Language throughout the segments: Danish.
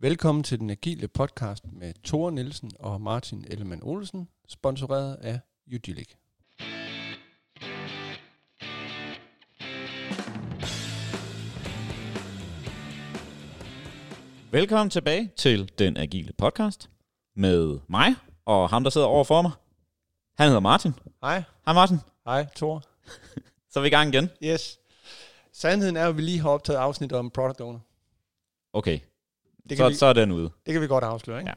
Velkommen til den agile podcast med Tore Nielsen og Martin Ellemann Olsen, sponsoreret af Udilic. Velkommen tilbage til Den Agile Podcast med mig og ham, der sidder over for mig. Han hedder Martin. Hej. Hej Martin. Hej, Tore. Så er vi i gang igen. Yes. Sandheden er, at vi lige har optaget afsnit om product owner. Okay, Det kan, så, vi, så er den ude. det kan vi godt afsløre, ikke? Ja.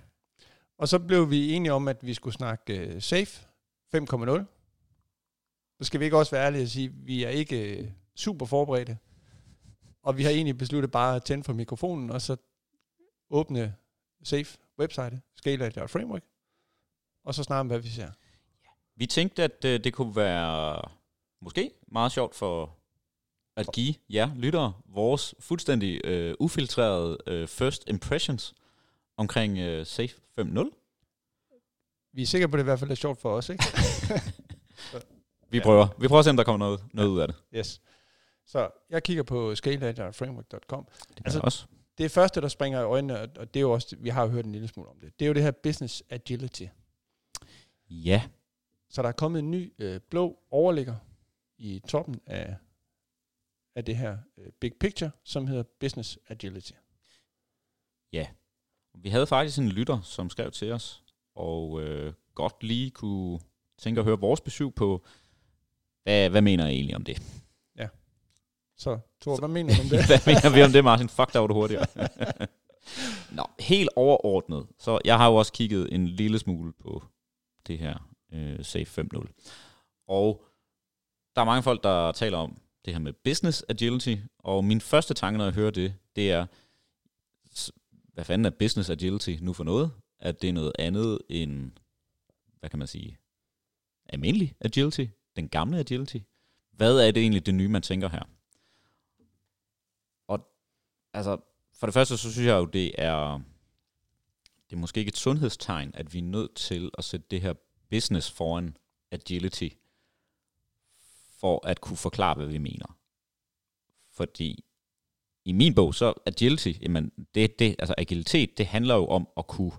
Og så blev vi enige om, at vi skulle snakke uh, Safe 5.0. Så skal vi ikke også være ærlige og sige, at vi er ikke uh, super forberedte. Og vi har egentlig besluttet bare at tænde for mikrofonen, og så åbne Safe website, Scale Framework, og så snakke om, hvad vi ser. Vi tænkte, at øh, det kunne være måske meget sjovt for at give jer lyttere vores fuldstændig øh, ufiltrerede øh, first impressions omkring øh, Safe 5.0. Vi er sikre på, at det i hvert fald er sjovt for os, ikke? Vi Ja. prøver. Vi prøver at se, om der kommer noget, noget ud af det. Yes. Så jeg kigger på scaleagileframework.com. Det Altså- også. Det første, der springer i øjnene, og- og det er jo også, vi har jo hørt en lille smule om det, det er jo det her business agility. Ja, Så der er kommet en ny øh, blå overligger i toppen af, af det her øh, big picture, som hedder business agility. Vi havde faktisk en lytter, som skrev til os, og øh, godt lige kunne tænke at høre vores besøg på, hvad, hvad mener jeg egentlig om det? Så, Thor, hvad mener du om det? hvad mener vi om det, Martin? Fuck, der var du hurtigere. Nå, helt overordnet. Så jeg har jo også kigget en lille smule på det her øh, Safe 5.0. Og der er mange folk, der taler om det her med business agility, og min første tanke, når jeg hører det, det er, hvad fanden er business agility nu for noget? At det er noget andet end, hvad kan man sige, almindelig agility, den gamle agility. Hvad er det egentlig det nye, man tænker her? Og altså, for det første, så synes jeg jo, det er, det er måske ikke et sundhedstegn, at vi er nødt til at sætte det her business foran agility, for at kunne forklare, hvad vi mener. Fordi i min bog, så agility, jamen det, det, altså agilitet, det handler jo om at kunne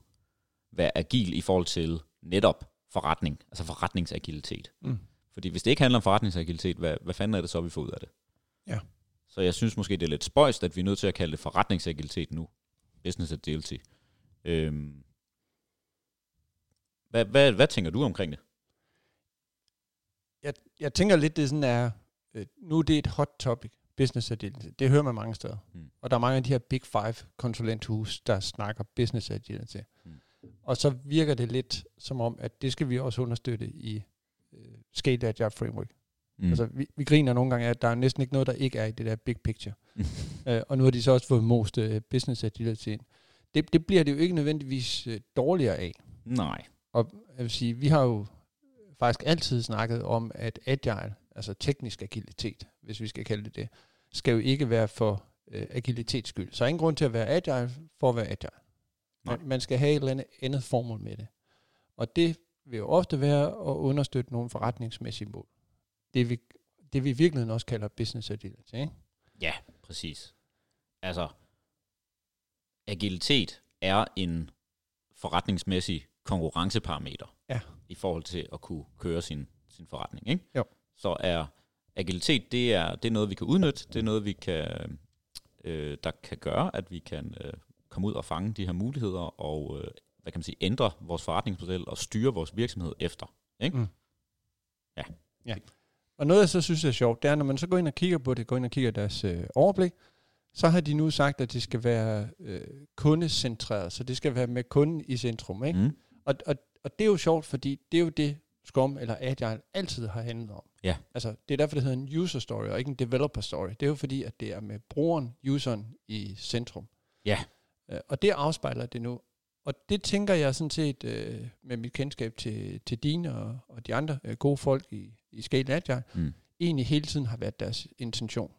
være agil i forhold til netop forretning, altså forretningsagilitet. Mm. Fordi hvis det ikke handler om forretningsagilitet, hvad, hvad fanden er det så, vi får ud af det? Ja. Så jeg synes måske, det er lidt spøjst, at vi er nødt til at kalde det forretningsagilitet nu. Business agility. Øhm. Hvad, hvad, hvad tænker du omkring det? Jeg, jeg tænker lidt, det sådan er, øh, nu er det et hot topic, business agility. Det hører man mange steder. Mm. Og der er mange af de her big five konsulenthus, der snakker business agility. Mm. Og så virker det lidt som om, at det skal vi også understøtte i øh, Scale Agile Framework. Mm. Altså, vi, vi griner nogle gange af, at der er næsten ikke noget, der ikke er i det der big picture. Øh, og nu har de så også fået most øh, business agility ind. Det, det bliver det jo ikke nødvendigvis øh, dårligere af. Nej. Og jeg vil sige, vi har jo faktisk altid snakket om, at agile, altså teknisk agilitet, hvis vi skal kalde det det, skal jo ikke være for øh, agilitets skyld. Så er ingen grund til at være agile for at være agile. Nej. Man, man skal have et eller andet, andet formål med det. Og det vil jo ofte være at understøtte nogle forretningsmæssige mål. Det vi, det vi i virkeligheden også kalder business agility. Ikke? Ja, præcis. Altså, agilitet er en forretningsmæssig konkurrenceparameter Ja. I forhold til at kunne køre sin, sin forretning. Ikke? Jo. Så er agilitet, det er, det er noget, vi kan udnytte. Det er noget, vi kan, øh, der kan gøre, at vi kan øh, komme ud og fange de her muligheder og øh, hvad kan man sige, ændre vores forretningsmodel og styre vores virksomhed efter. Ikke? Mm. Ja. ja. Og noget, jeg så synes er sjovt, det er, når man så går ind og kigger på det, går ind og kigger deres øh, overblik, så har de nu sagt, at det skal være øh, kundecentreret, så det skal være med kunden i centrum. Ikke? Mm. Og, og, og det er jo sjovt, fordi det er jo det, Scrum eller Agile altid har handlet om. Ja. Altså, det er derfor, det hedder en user story, og ikke en developer story. Det er jo fordi, at det er med brugeren, useren, i centrum. Ja. Øh, og det afspejler det nu. Og det tænker jeg sådan set, øh, med mit kendskab til, til dine og, og de andre øh, gode folk i, i Scale Agile, Mm. egentlig hele tiden har været deres intention.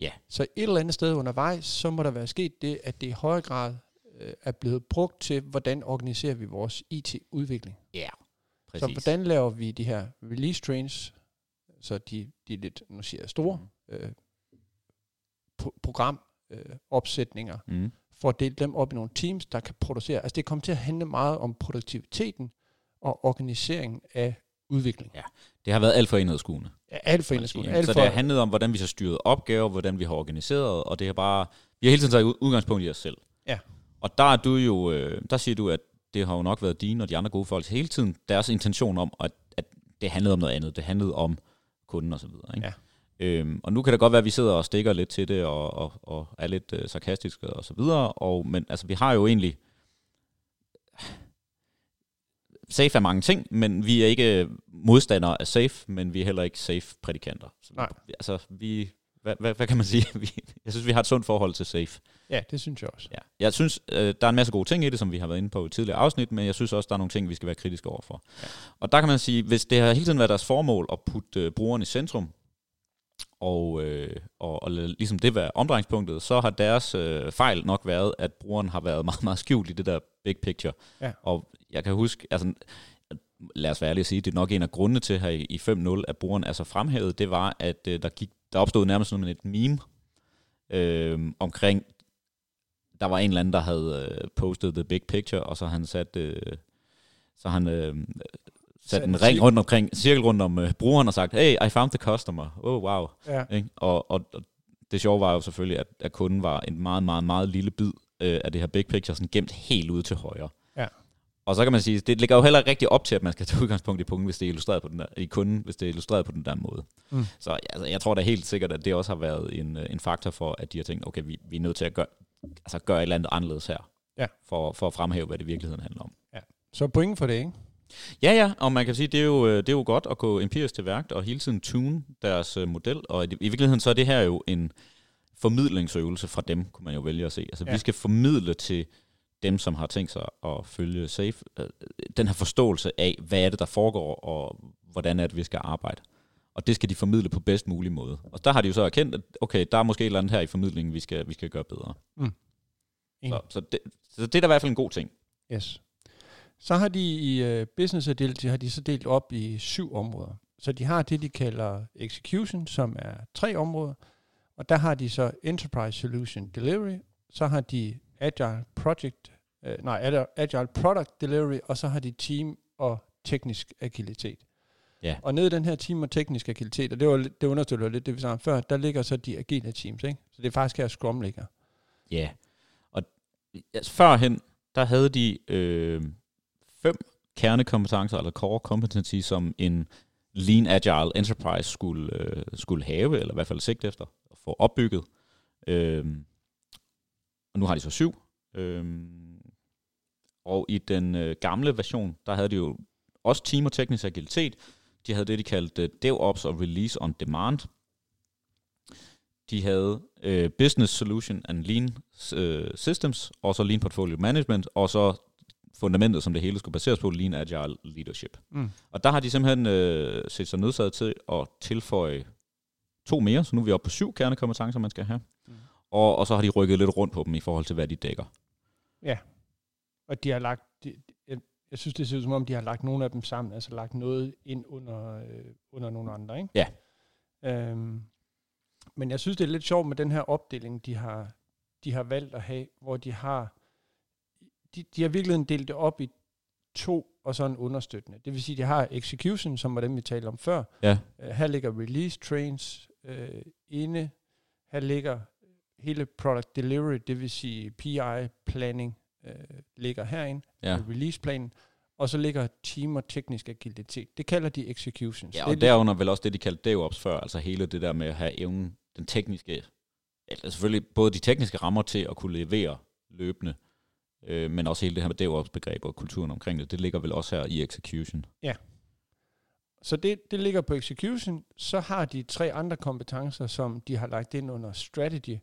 Ja. Så et eller andet sted undervejs, så må der være sket det, at det i højere grad øh, er blevet brugt til, hvordan organiserer vi vores IT-udvikling. Ja, præcis. Så hvordan laver vi de her release trains, så de, de lidt, nu siger jeg store, Mm. øh, pro- program, øh, opsætninger, Mm. for at dele dem op i nogle teams, der kan producere. Altså det kommer til at handle meget om produktiviteten og organiseringen af udvikling. Ja, det har været alt for enhedsskuende. Ja, alt for enhedsskuende. Alt Så for, det har handlet om, hvordan vi så styret opgaver, hvordan vi har organiseret, og det har bare... Vi har hele tiden taget ud- udgangspunkt i os selv. Ja. Og der er du jo... Øh, der siger du, at det har jo nok været dine og de andre gode folk hele tiden deres intention om, at, at det handlede om noget andet. Det handlede om kunden og så videre. Ikke? Ja. Øhm, og nu kan det godt være, at vi sidder og stikker lidt til det, og, og, og er lidt øh, sarkastiske og så videre, og, men altså, vi har jo egentlig... Safe er mange ting, men vi er ikke modstandere af safe, men vi er heller ikke safe-prædikanter. Så, Nej. Altså, vi... Hvad, hvad, hvad kan man sige? Jeg synes, vi har et sundt forhold til safe. ja, det synes jeg også. Ja. Jeg synes, øh, der er en masse gode ting i det, som vi har været inde på i tidligere afsnit, men jeg synes også, der er nogle ting, vi skal være kritiske overfor. Ja. Og der kan man sige, hvis det har hele tiden været deres formål at putte øh, brugeren i centrum, og, øh, og, og ligesom det være omdrejningspunktet, så har deres øh, fejl nok været, at brugeren har været meget, meget skjult i det der big picture. Ja. Og jeg kan huske, altså, lad os være ærlige at sige, det er nok en af grundene til her i, i 5.0, at brugeren er så fremhævet, det var, at øh, der, gik, der opstod nærmest sådan et meme øh, omkring, der var en eller anden, der havde øh, postet the big picture, og så han sat, øh, så han øh, sat en ring rundt omkring, cirkel rundt om øh, brugeren og sagt, hey, I found the customer. Oh, wow. Ja. Ikke? Og, og, og det sjove var jo selvfølgelig, at, at kunden var en meget, meget, meget lille bid øh, af det her big picture, sådan gemt helt ude til højre. Ja. Og så kan man sige, det ligger jo heller rigtig op til, at man skal tage udgangspunkt i punkten, hvis det er illustreret på den der, i kunden, hvis det er illustreret på den der måde. Mm. Så altså, jeg tror da helt sikkert, at det også har været en, øh, en faktor for, at de har tænkt, okay, vi, vi er nødt til at gøre, altså gøre et eller andet anderledes her, Ja. for, for at fremhæve, hvad det i virkeligheden handler om. Så point for det, ikke? Ja, ja, og man kan sige, det er jo, øh, det er jo godt at gå empirisk til værk og hele tiden tune deres øh, model, og i, virkeligheden så er det her jo en formidlingsøvelse fra dem, kunne man jo vælge at se. Altså Ja. ja. vi skal formidle til dem, som har tænkt sig at følge SAFE, øh, den her forståelse af, hvad er det, der foregår, og hvordan er det, vi skal arbejde. Og det skal de formidle på bedst mulig måde. Og der har de jo så erkendt, at okay, der er måske et eller andet her i formidlingen, vi skal, vi skal gøre bedre. Enig. Så, så, det, så det er da i hvert fald en god ting. Yes. Så har de i uh, business agility har de så delt op i syv områder. Så de har det, de kalder execution, som er tre områder. Og der har de så enterprise solution delivery, så har de agile project, uh, nej, agile- agile product delivery, og så har de team og teknisk agilitet. Ja. Og nede i den her team og teknisk agilitet, og det, var, det understøtter lidt det, vi sagde før, der ligger så de agile teams, ikke? Så det er faktisk her Scrum ligger. Ja, og altså, førhen, der havde de øh, fem kernekompetencer, eller core competency, som en lean agile enterprise skulle, øh, skulle have, eller i hvert fald sigte efter at få opbygget. Øh, og nu har de så syv. Øh, og i den øh, gamle version, der havde de jo også team og teknisk agilitet. De havde det, de kaldte øh, DevOps og Release on Demand. De havde øh, Business Solution and Lean øh, Systems, og så Lean Portfolio Management, og så fundamentet, som det hele skulle baseres på, Lean Agile Leadership. Mm. Og der har de simpelthen øh, set sig nødsaget til at tilføje to mere, så nu er vi oppe på syv kernekompetencer, man skal have. Mm. Og, og så har de rykket lidt rundt på dem i forhold til, hvad de dækker. Og de har lagt, de, jeg, jeg synes, det ser ud som om, de har lagt nogle af dem sammen, altså lagt noget ind under, øh, under nogle andre, ikke? Ja. Øhm, men jeg synes, det er lidt sjovt med den her opdeling, de har, de har valgt at have, hvor de har, de, de har virkelig delt det op i to og så en understøttende. Det vil sige, de har execution, som var dem, vi talte om før. Ja. Øh, her ligger release trains øh, inde. Her ligger hele product delivery, det vil sige PI planning, øh, ligger herinde Ja. med releaseplanen, og så ligger team og teknisk agilitet. Det kalder de executions. Ja, det og er derunder vel også det, de kaldte DevOps før, altså hele det der med at have evnen, den tekniske, altså selvfølgelig både de tekniske rammer til at kunne levere løbende, øh, men også hele det her med DevOps-begreb og kulturen omkring det, det ligger vel også her i execution. Så det, det ligger på execution. Så har de tre andre kompetencer, som de har lagt ind under strategy.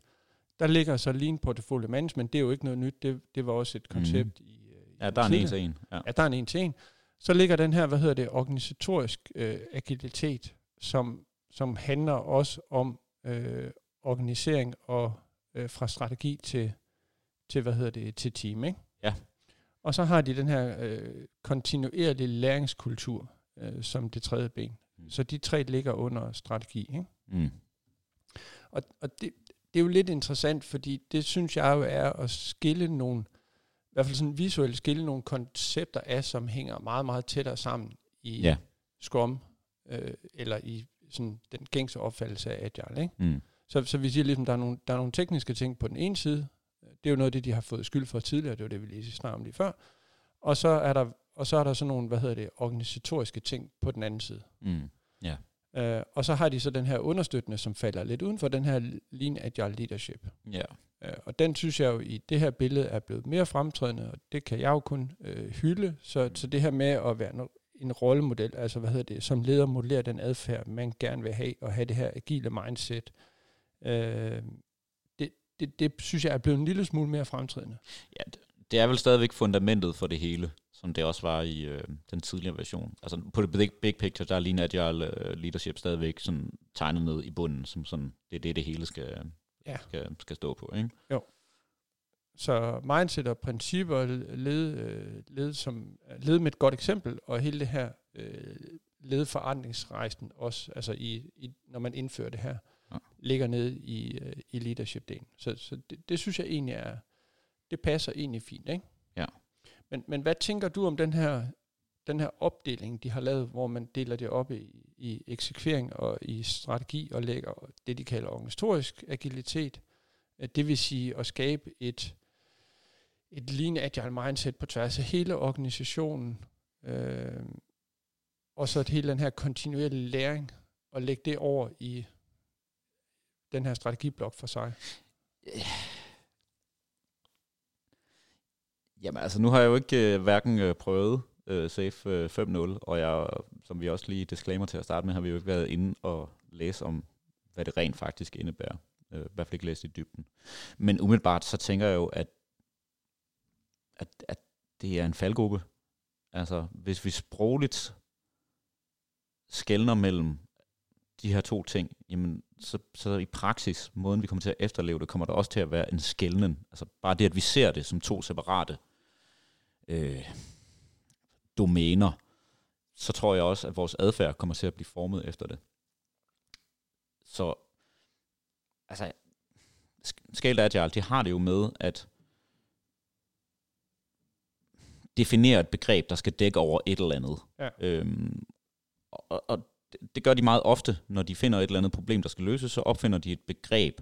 Der ligger så lean portfolio management. Det er jo ikke noget nyt. Det, det var også et koncept mm. i, øh, Ja, der er en en til en. Ja. Ja, der er en en til en. Så ligger den her, hvad hedder det, organisatorisk øh, agilitet, som, som handler også om øh, organisering og øh, fra strategi til, til, hvad hedder det, til team, ikke? Ja. Og så har de den her øh, kontinuerlige læringskultur øh, som det tredje ben. Mm. Så de tre ligger under strategi, ikke? Mm. Og, og det, det er jo lidt interessant, fordi det synes jeg jo er at skille nogle, i hvert fald sådan visuelt skille nogle koncepter af, som hænger meget, meget tættere sammen i Ja. Scrum, øh, eller i sådan den gængse opfattelse af Agile. Ikke? Mm. Så, så vi siger ligesom, der er, nogle, der er nogle tekniske ting på den ene side. Det er jo noget af det, de har fået skyld for tidligere. Det var det, vi lige snakkede om lige før. Og så er der, og så er der sådan nogle, hvad hedder det, organisatoriske ting på den anden side. Mm. Uh, og så har de så den her understøttende, som falder lidt uden for den her Lean Agile Leadership. Ja. Uh, og den synes jeg jo i det her billede er blevet mere fremtrædende, og det kan jeg jo kun uh, hylde. Så, så det her med at være no- en rollemodel, altså hvad hedder det, som leder modellerer den adfærd, man gerne vil have, og have det her agile mindset, uh, det, det, det synes jeg er blevet en lille smule mere fremtrædende. ja, det- det er vel stadigvæk fundamentet for det hele, som det også var i øh, den tidligere version. Altså på det big, big picture, der er Agile øh, Leadership stadigvæk sådan tegnet ned i bunden, som sådan, det er det, det hele skal, Ja. skal, skal stå på. Ikke? Så mindset og principper led, øh, led, som, led med et godt eksempel, og hele det her øh, led forandringsrejsen også, altså i, i, når man indfører det her, Ja. ligger nede i, øh, i leadership-delen. Så, så det, det synes jeg egentlig er, det passer egentlig fint, ikke? Ja. Men, men hvad tænker du om den her, den her opdeling, de har lavet, hvor man deler det op i, i eksekvering og i strategi og lægger det, de kalder organisatorisk agilitet, det vil sige at skabe et, et lean agile mindset på tværs af hele organisationen, øh, og så et hele den her kontinuerlige læring, og lægge det over i den her strategiblok for sig. Jamen altså, nu har jeg jo ikke øh, hverken øh, prøvet øh, Safe øh, 5.0, og jeg, som vi også lige disclaimer til at starte med, har vi jo ikke været inde og læse om, hvad det rent faktisk indebærer. Øh, I hvert fald ikke læst i dybden. Men umiddelbart så tænker jeg jo, at, at, at det er en faldgruppe. Altså, hvis vi sprogligt skældner mellem de her to ting, jamen, så, så i praksis, måden vi kommer til at efterleve det, kommer der også til at være en skældning. Altså bare det, at vi ser det som to separate øh, domæner, så tror jeg også, at vores adfærd kommer til at blive formet efter det. Så, altså, Scaled Agile, de har det jo med at definere et begreb, der skal dække over et eller andet. Ja. Øhm, og, og det- det gør de meget ofte, når de finder et eller andet problem, der skal løses, så opfinder de et begreb,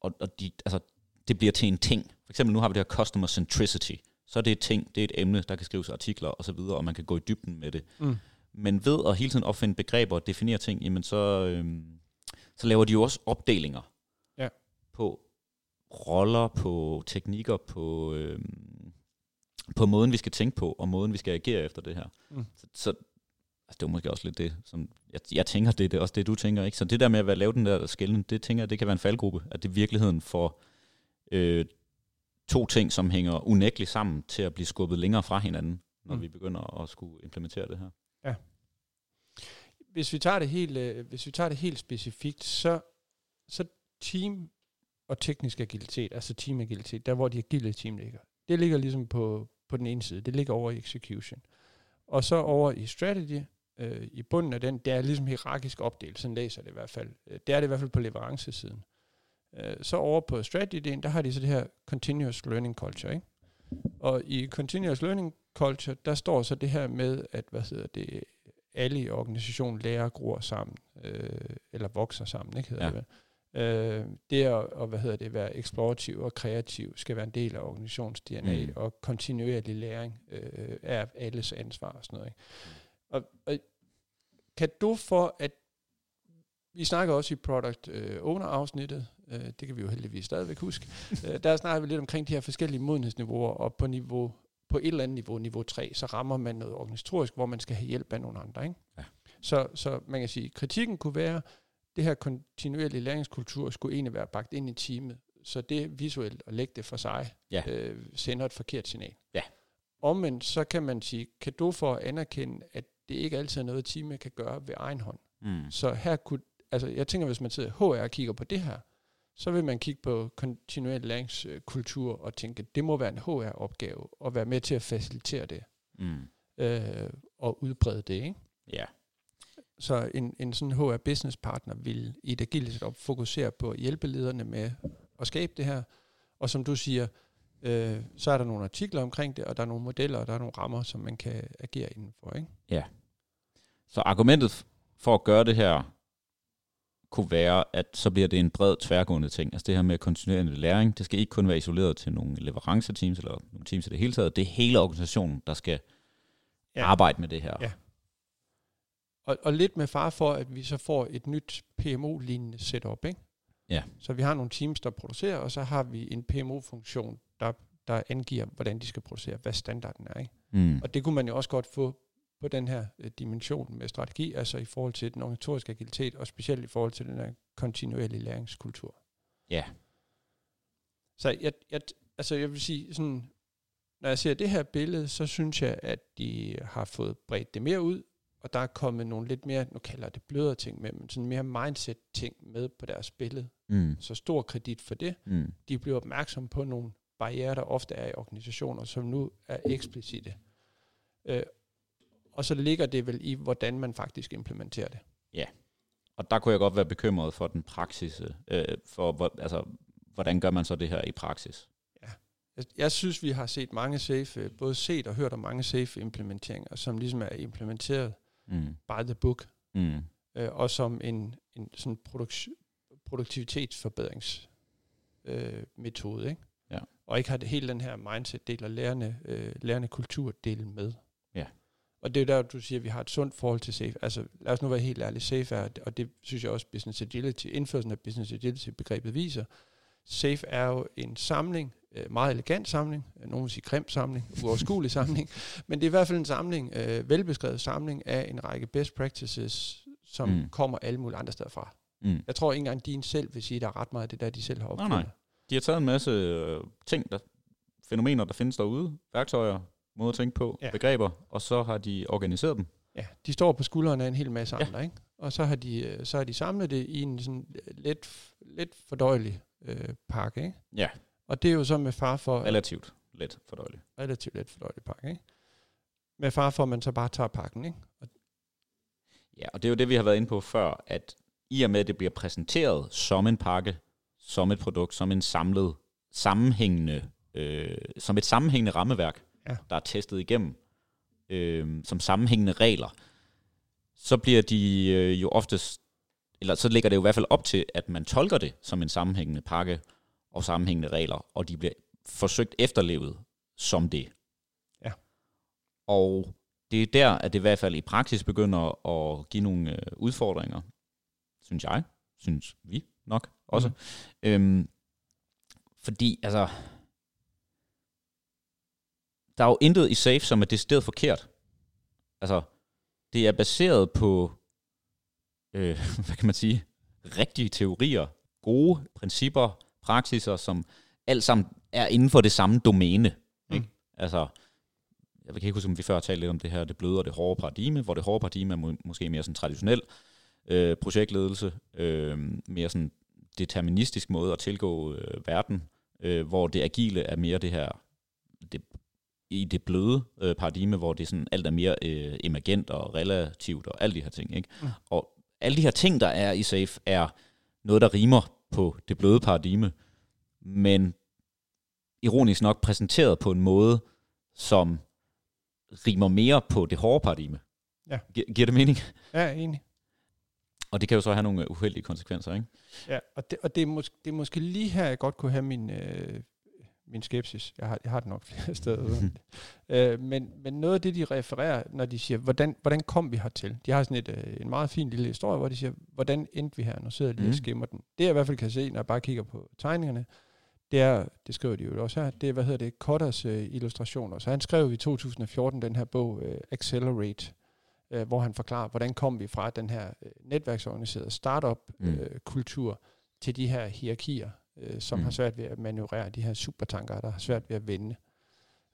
og, og de, altså, det bliver til en ting. For eksempel nu har vi det her customer centricity. Så er det et ting, det er et emne, der kan skrives artikler og så videre, og man kan gå i dybden med det. Mm. Men ved at hele tiden opfinde begreber og definere ting, jamen så, øhm, så laver de jo også opdelinger Ja. på roller, på teknikker, på, øhm, på måden, vi skal tænke på, og måden, vi skal agere efter det her. Mm. Så, så altså, det er måske også lidt det, som jeg, jeg tænker, det, det er også det, du tænker. ikke. Så det der med at lave den der skælden, det tænker jeg, det kan være en faldgruppe, at det i virkeligheden får øh, to ting, som hænger unægteligt sammen, til at blive skubbet længere fra hinanden, når Mm. vi begynder at skulle implementere det her. Hvis vi tager det helt, øh, hvis vi tager det helt specifikt, så, så team og teknisk agilitet, altså teamagilitet, der hvor de agile team ligger, det ligger ligesom på, på den ene side, det ligger over i execution. Og så over i strategy, øh, i bunden af den, det er ligesom hierarkisk opdelt, sådan læser det i hvert fald. Øh, Det er det i hvert fald på leverancesiden. Øh, så over på strategy-delen, der har de så det her continuous learning culture, ikke? Og i continuous learning culture, der står så det her med, at hvad hedder det, alle i organisationen lærer og gror sammen, øh, eller vokser sammen, ikke hedder Ja. det? Øh, det at, og, hvad hedder det, være eksplorativ og kreativ skal være en del af organisations-DNA, Mm. mm. og kontinuerlig læring øh, er alles ansvar og sådan noget. Ikke? Og, og kan du for at vi snakker også i Product øh, Owner-afsnittet, øh, det kan vi jo heldigvis stadigvæk huske, øh, der snakker vi lidt omkring de her forskellige modenhedsniveauer, og på niveau på et eller andet niveau, niveau 3, så rammer man noget organisatorisk, hvor man skal have hjælp af nogle andre. Ikke? Ja. Så, så man kan sige, kritikken kunne være, det her kontinuerlige læringskultur skulle egentlig være bagt ind i teamet, så det visuelt at lægge det for sig, Ja. øh, sender et forkert signal. Ja. Omvendt, så kan man sige, kan du for at anerkende, at det ikke altid er noget, teamet kan gøre ved egen hånd. Mm. Så her kunne, altså jeg tænker, hvis man sidder HR og kigger på det her, så vil man kigge på kontinuerlig læringskultur og tænke, det må være en HR-opgave at være med til at facilitere det Mm. øh, og udbrede det. Ikke? Ja. så en, en sådan HR business partner vil i et agilt setup fokusere på at hjælpe lederne med at skabe det her. Og som du siger, øh, så er der nogle artikler omkring det, og der er nogle modeller, og der er nogle rammer, som man kan agere indenfor. Ikke? Ja. Så argumentet for at gøre det her, kunne være, at så bliver det en bred tværgående ting. Altså det her med kontinuerlig læring, det skal ikke kun være isoleret til nogle leveranceteams, eller nogle teams i det hele taget. Det er hele organisationen, der skal ja. arbejde med det her. Ja. Og, og lidt med far for, at vi så får et nyt PMO-lignende setup, ikke? Ja. Så vi har nogle teams, der producerer, og så har vi en PMO-funktion, der, der angiver, hvordan de skal producere, hvad standarden er. Ikke? Mm. Og det kunne man jo også godt få på den her øh, dimension med strategi, altså i forhold til den organisatoriske agilitet, og specielt i forhold til den her kontinuerlige læringskultur. Ja. Så jeg, jeg, altså jeg vil sige, sådan, når jeg ser det her billede, så synes jeg, at de har fået bredt det mere ud, og der er kommet nogle lidt mere, nu kalder jeg det blødere ting med, men sådan mere mindset-ting med på deres billede. Mm. Så stor kredit for det. Mm. De bliver opmærksomme på nogle barriere, der ofte er i organisationer, som nu er eksplicite. Øh, og så ligger det vel i, hvordan man faktisk implementerer det. Ja, og der kunne jeg godt være bekymret for den praksis, øh, for hvor, altså, hvordan gør man så det her i praksis? Ja, jeg, jeg synes, vi har set mange safe, øh, både set og hørt om mange safe implementeringer, som ligesom er implementeret mm. by the book, mm. øh, og som en, en sådan produk- produktivitetsforbedringsmetode, øh, ikke? Ja. Og ikke har det hele den her mindset-del og lærende, øh, lærende kultur-del med. Og det er der, du siger, at vi har et sundt forhold til SAFE. Altså, lad os nu være helt ærlige. SAFE er, og det synes jeg også Business Agility, indførelsen af Business Agility-begrebet viser, SAFE er jo en samling, øh, meget elegant samling, øh, nogen vil sige grim samling, uoverskuelig samling, men det er i hvert fald en samling, øh, velbeskrevet samling af en række best practices, som mm. kommer alle mulige andre steder fra. Mm. Jeg tror ikke engang, din selv vil sige, der er ret meget af det der, de selv har opfundet. Nej, nej. De har taget en masse øh, ting, der, fænomener, der findes derude, værktøjer, måder at tænke på, ja. begreber, og så har de organiseret dem. Ja, de står på skuldrene af en hel masse ja. andre, ikke? Og så har de øh, så har de samlet det i en sådan lidt lidt fordøjelig øh, pakke, ikke? Ja. Og det er jo så med far for relativt let fordøjelig. Relativt let fordøjelig pakke, ikke? Med far for at man så bare tager pakken, ikke? Og ja, og det er jo det vi har været inde på før, at i og med at det bliver præsenteret som en pakke, som et produkt, som en samlet sammenhængende øh, som et sammenhængende rammeværk, ja. der er testet igennem, øh, som sammenhængende regler, så bliver de øh, jo oftest, eller så ligger det jo i hvert fald op til, at man tolker det som en sammenhængende pakke og sammenhængende regler, og de bliver forsøgt efterlevet som det. Ja. Og det er der, at det i hvert fald i praksis begynder at give nogle øh, udfordringer, synes jeg, synes vi nok også. Mm. Øhm, fordi, altså, der er jo intet i SAFE, som er decideret forkert. Altså, det er baseret på, øh, hvad kan man sige, rigtige teorier, gode principper, praksiser, som alt sammen er inden for det samme domæne. Mm. Ikke? Altså, jeg kan ikke huske, om vi før talte lidt om det her, det bløde og det hårde paradigme, hvor det hårde paradigme er må, måske mere sådan traditionel øh, projektledelse, øh, mere sådan deterministisk måde at tilgå øh, verden, øh, hvor det agile er mere det her det i det bløde øh, paradigme, hvor det sådan alt er mere øh, emergent og relativt og alle de her ting. Ikke? Mm. Og alle de her ting, der er i SAFE, er noget, der rimer på det bløde paradigme, men ironisk nok præsenteret på en måde, som rimer mere på det hårde paradigme. Ja. Gi- giver det mening? Ja, enig. Og det kan jo så have nogle uheldige konsekvenser, ikke? Ja, og det, og det, er, måske, det er måske lige her, jeg godt kunne have min, øh, min skepsis. Jeg har, jeg har det nok flere steder. øh, men, men noget af det, de refererer, når de siger, hvordan, hvordan kom vi hertil? De har sådan et, øh, en meget fin lille historie, hvor de siger, hvordan endte vi her? Nu sidder jeg lige mm. og skimmer den. Det jeg i hvert fald kan se, når jeg bare kigger på tegningerne, det er, det skriver de jo også her, det er, hvad hedder det, Kotters øh, illustrationer. Så han skrev i 2014 den her bog, øh, Accelerate, øh, hvor han forklarer, hvordan kom vi fra den her øh, netværksorganiserede startup-kultur mm. øh, til de her hierarkier, øh, som mm. har svært ved at manøvrere de her supertanker, der har svært ved at vende.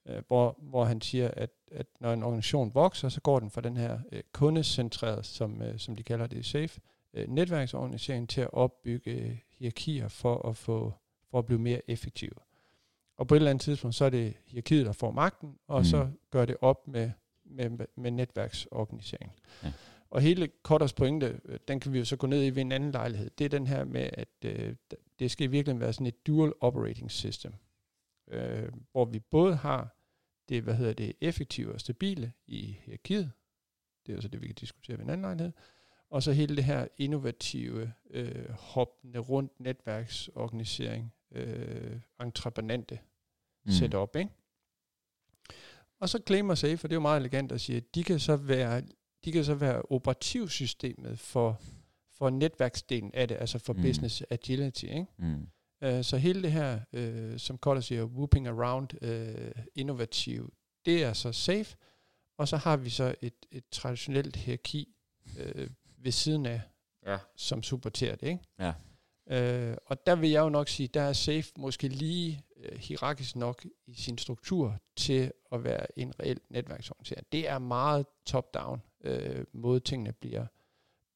Øh, hvor, hvor han siger, at, at når en organisation vokser, så går den fra den her øh, kundecentreret, som, øh, som de kalder det SAFE, øh, netværksorganisering til at opbygge øh, hierarkier for at, få, for at blive mere effektive. Og på et eller andet tidspunkt, så er det hierarkiet, der får magten, og mm. så gør det op med, med, med netværksorganisering. Ja. Og hele Kotters pointe, øh, den kan vi jo så gå ned i ved en anden lejlighed. Det er den her med, at øh, det skal virkelig være sådan et dual operating system, øh, hvor vi både har det, hvad hedder det, effektive og stabile i hierarkiet. Det er jo så det, vi kan diskutere ved en anden lejlighed. Og så hele det her innovative, øh, hoppende rundt netværksorganisering, øh, entreprenante mm. setup, ikke? Og så claimer Safe, for det er jo meget elegant at sige, at de kan så være, de kan så være operativsystemet for, for netværksdelen af det, altså for mm. business agility. Ikke? Mm. Uh, så hele det her, uh, som Koller siger, whooping around, uh, innovativ, det er så safe, og så har vi så et, et traditionelt hierarki uh, ved siden af, ja. som supporterer det. Ikke? Ja. Uh, og der vil jeg jo nok sige, der er safe måske lige uh, hierarkisk nok i sin struktur til at være en reel netværksorientering. Det er meget top-down uh, måde tingene bliver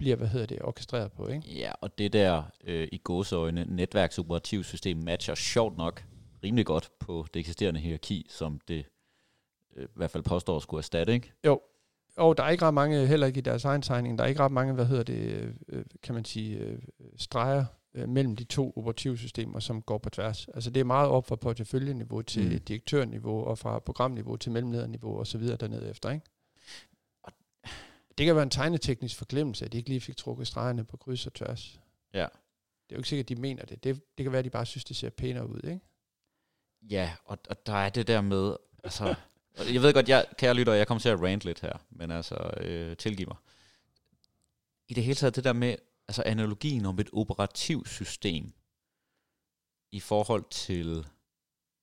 bliver, hvad hedder det, orkestreret på, ikke? Ja, og det der øh, i gåseøjne netværksoperativsystem matcher sjovt nok rimelig godt på det eksisterende hierarki, som det øh, i hvert fald påstår skulle erstatte, ikke? Jo, og der er ikke ret mange, heller ikke i deres egen tegning, der er ikke ret mange, hvad hedder det, øh, kan man sige, øh, streger øh, mellem de to operativsystemer, som går på tværs. Altså det er meget op fra porteføljeniveau til mm. direktørniveau, og fra programniveau til mellemlederniveau og så videre dernede efter, ikke? Det kan være en tegneteknisk forglemmelse, at de ikke lige fik trukket stregerne på kryds og tværs. Ja. Det er jo ikke sikkert, at de mener det. det. Det kan være, at de bare synes, det ser pænere ud, ikke? Ja, og, og der er det der med, altså, jeg ved godt, jeg, kære lytter, jeg kommer til at rant lidt her, men altså, øh, tilgiv mig. I det hele taget, det der med, altså analogien om et operativsystem i forhold til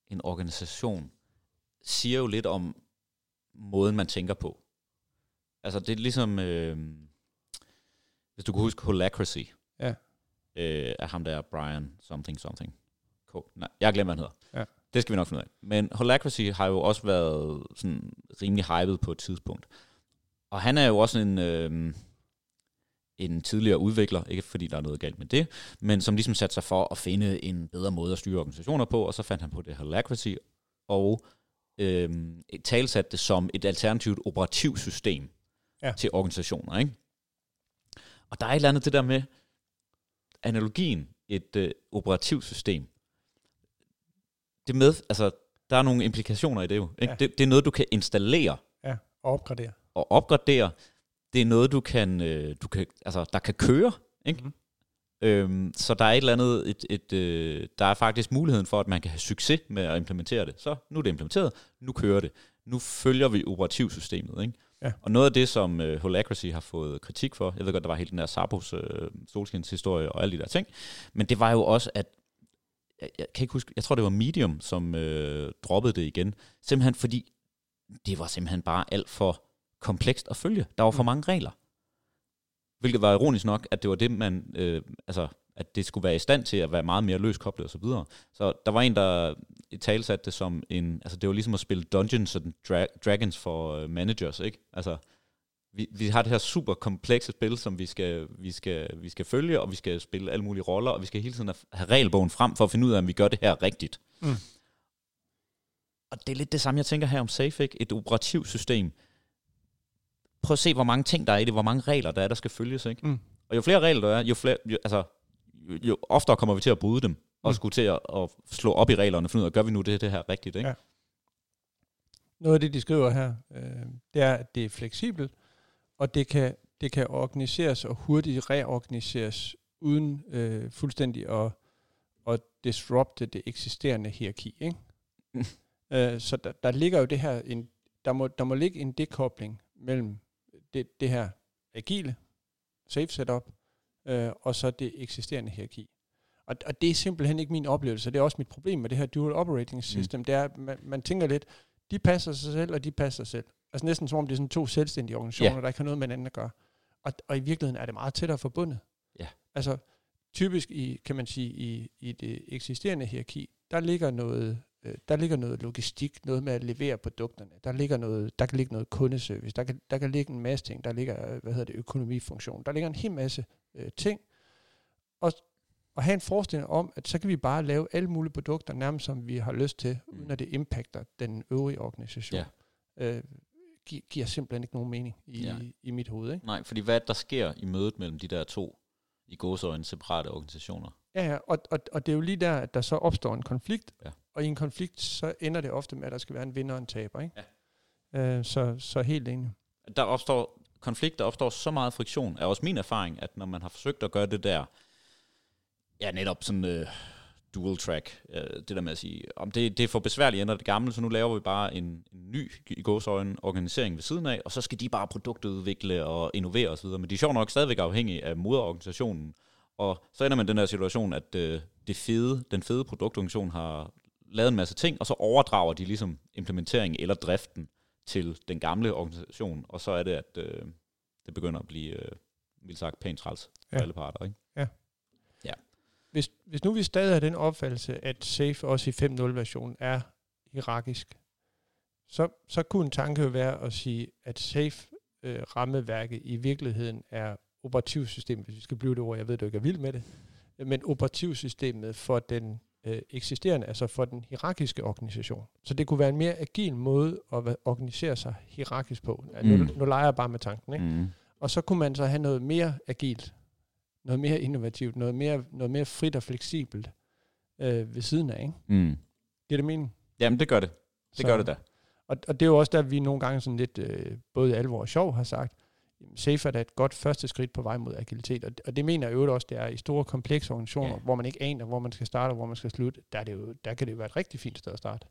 en organisation, siger jo lidt om måden, man tænker på. Altså, det er ligesom, øh, hvis du kan huske Holacracy. Ja. Øh, af ham der, Brian something something. Cool. Nej, jeg glemmer, hvad han hedder. Ja. Det skal vi nok finde ud af. Men Holacracy har jo også været sådan rimelig hyped på et tidspunkt. Og han er jo også en, øh, en tidligere udvikler, ikke fordi der er noget galt med det, men som ligesom satte sig for at finde en bedre måde at styre organisationer på, og så fandt han på det Holacracy, og øh, talsatte det som et alternativt operativsystem ja. til organisationer. Ikke? Og der er et eller andet det der med analogien, et øh, operativsystem. Det med, altså, der er nogle implikationer i det jo. Ikke? Ja. Det, det er noget, du kan installere. Ja, og opgradere. Og opgradere. Det er noget, du kan, øh, du kan altså, der kan køre. Ikke? Mm. Øhm, så der er et eller andet, et, et, øh, der er faktisk muligheden for, at man kan have succes med at implementere det. Så nu er det implementeret, nu kører det. Nu følger vi operativsystemet. Ikke? Ja. Og noget af det, som uh, Holacracy har fået kritik for, jeg ved godt, der var helt den der Sabos uh, solskins historie og alle de der ting, men det var jo også, at jeg, jeg kan ikke huske, jeg tror det var Medium, som uh, droppede det igen, simpelthen fordi det var simpelthen bare alt for komplekst at følge. Der var for mm. mange regler. Hvilket var ironisk nok, at det var det, man, øh, altså, at det skulle være i stand til at være meget mere løskoblet og så videre. Så der var en, der i talsatte det som en, altså det var ligesom at spille Dungeons and Dra- Dragons for uh, managers, ikke? Altså, vi, vi har det her super komplekse spil, som vi skal, vi, skal, vi skal følge, og vi skal spille alle mulige roller, og vi skal hele tiden have regelbogen frem for at finde ud af, om vi gør det her rigtigt. Mm. Og det er lidt det samme, jeg tænker her om Safe, ikke? Et operativsystem. Prøv at se, hvor mange ting der er i det, hvor mange regler der er, der skal følges, ikke? Mm. Og jo flere regler der er, jo, flere, jo, altså, jo, jo oftere kommer vi til at bryde dem og mm. skulle til at, at slå op i reglerne og finde ud af, gør vi nu det, det her rigtigt, ikke? Ja. Noget af det, de skriver her, øh, det er, at det er fleksibelt, og det kan, det kan organiseres og hurtigt reorganiseres uden øh, fuldstændig at, at disrupte det eksisterende hierarki. Ikke? Mm. øh, så der, der ligger jo det her, en, der, må, der må ligge en dekobling mellem det, det her agile, safe setup, øh, og så det eksisterende hierarki. Og, og det er simpelthen ikke min oplevelse. Det er også mit problem med det her dual operating system. Mm. Det er, man, man tænker lidt, de passer sig selv, og de passer sig selv. Altså næsten som om det er sådan to selvstændige organisationer, yeah. der ikke har noget med hinanden at gøre. Og, og i virkeligheden er det meget tættere forbundet. Yeah. Altså typisk i, kan man sige, i, i det eksisterende hierarki, der ligger noget, øh, der ligger noget logistik, noget med at levere produkterne. Der ligger noget, der kan ligge noget kundeservice, der kan, der kan ligge en masse ting, der ligger, hvad hedder det, økonomifunktion. Der ligger en hel masse øh, ting. Og og have en forestilling om, at så kan vi bare lave alle mulige produkter, nærmest som vi har lyst til, mm. uden at det impacter den øvrige organisation. Ja. Øh, gi- giver simpelthen ikke nogen mening i, Ja. ja. i mit hoved. Ikke? Nej, fordi hvad er der sker i mødet mellem de der to i gåsøjne separate organisationer? Ja, ja, og, og, og det er jo lige der, at der så opstår en konflikt, Ja. og i en konflikt, så ender det ofte med, at der skal være en vinder og en taber. Ikke? Ja. Øh, så, så helt enig. Der opstår konflikt, der opstår så meget friktion, er også min erfaring, at når man har forsøgt at gøre det der, ja netop sådan uh, dual track, uh, det der med at sige, om det, det er for besværligt at ændre det gamle, så nu laver vi bare en, en ny i gåsøjne organisering ved siden af, og så skal de bare produktudvikle og innovere osv., men de er sjovt nok stadigvæk afhængige af moderorganisationen, og så ender man den der situation, at uh, det fede, den fede produktorganisation har lavet en masse ting, og så overdrager de ligesom implementering eller driften til den gamle organisation, og så er det, at øh, det begynder at blive, øh, vildt sagt, pænt træls for Ja. alle parter. Ikke? Hvis, hvis nu vi stadig har den opfattelse, at Safe også i 5.0-versionen er hierarkisk, så, så kunne en tanke jo være at sige, at Safe-rammeværket i virkeligheden er operativsystemet, hvis vi skal blive det ord, jeg ved, du ikke er vild med det, men operativsystemet for den øh, eksisterende, altså for den hierarkiske organisation. Så det kunne være en mere agil måde at organisere sig hierarkisk på. Ja, nu, Mm. nu leger jeg bare med tanken, ikke? Mm. Og så kunne man så have noget mere agilt, noget mere innovativt, noget mere, noget mere frit og fleksibelt øh, ved siden af. Ikke? Mm. Giver det mening? Jamen, det gør det. Det Så- gør det da. Og, og det er jo også der, vi nogle gange sådan lidt, øh, både alvor og sjov, har sagt, jamen, SAFE er da et godt første skridt på vej mod agilitet. Og, og det mener jeg jo også, det er i store, komplekse organisationer, Ja. hvor man ikke aner, hvor man skal starte og hvor man skal slutte. Der, er det jo, der kan det jo være et rigtig fint sted at starte.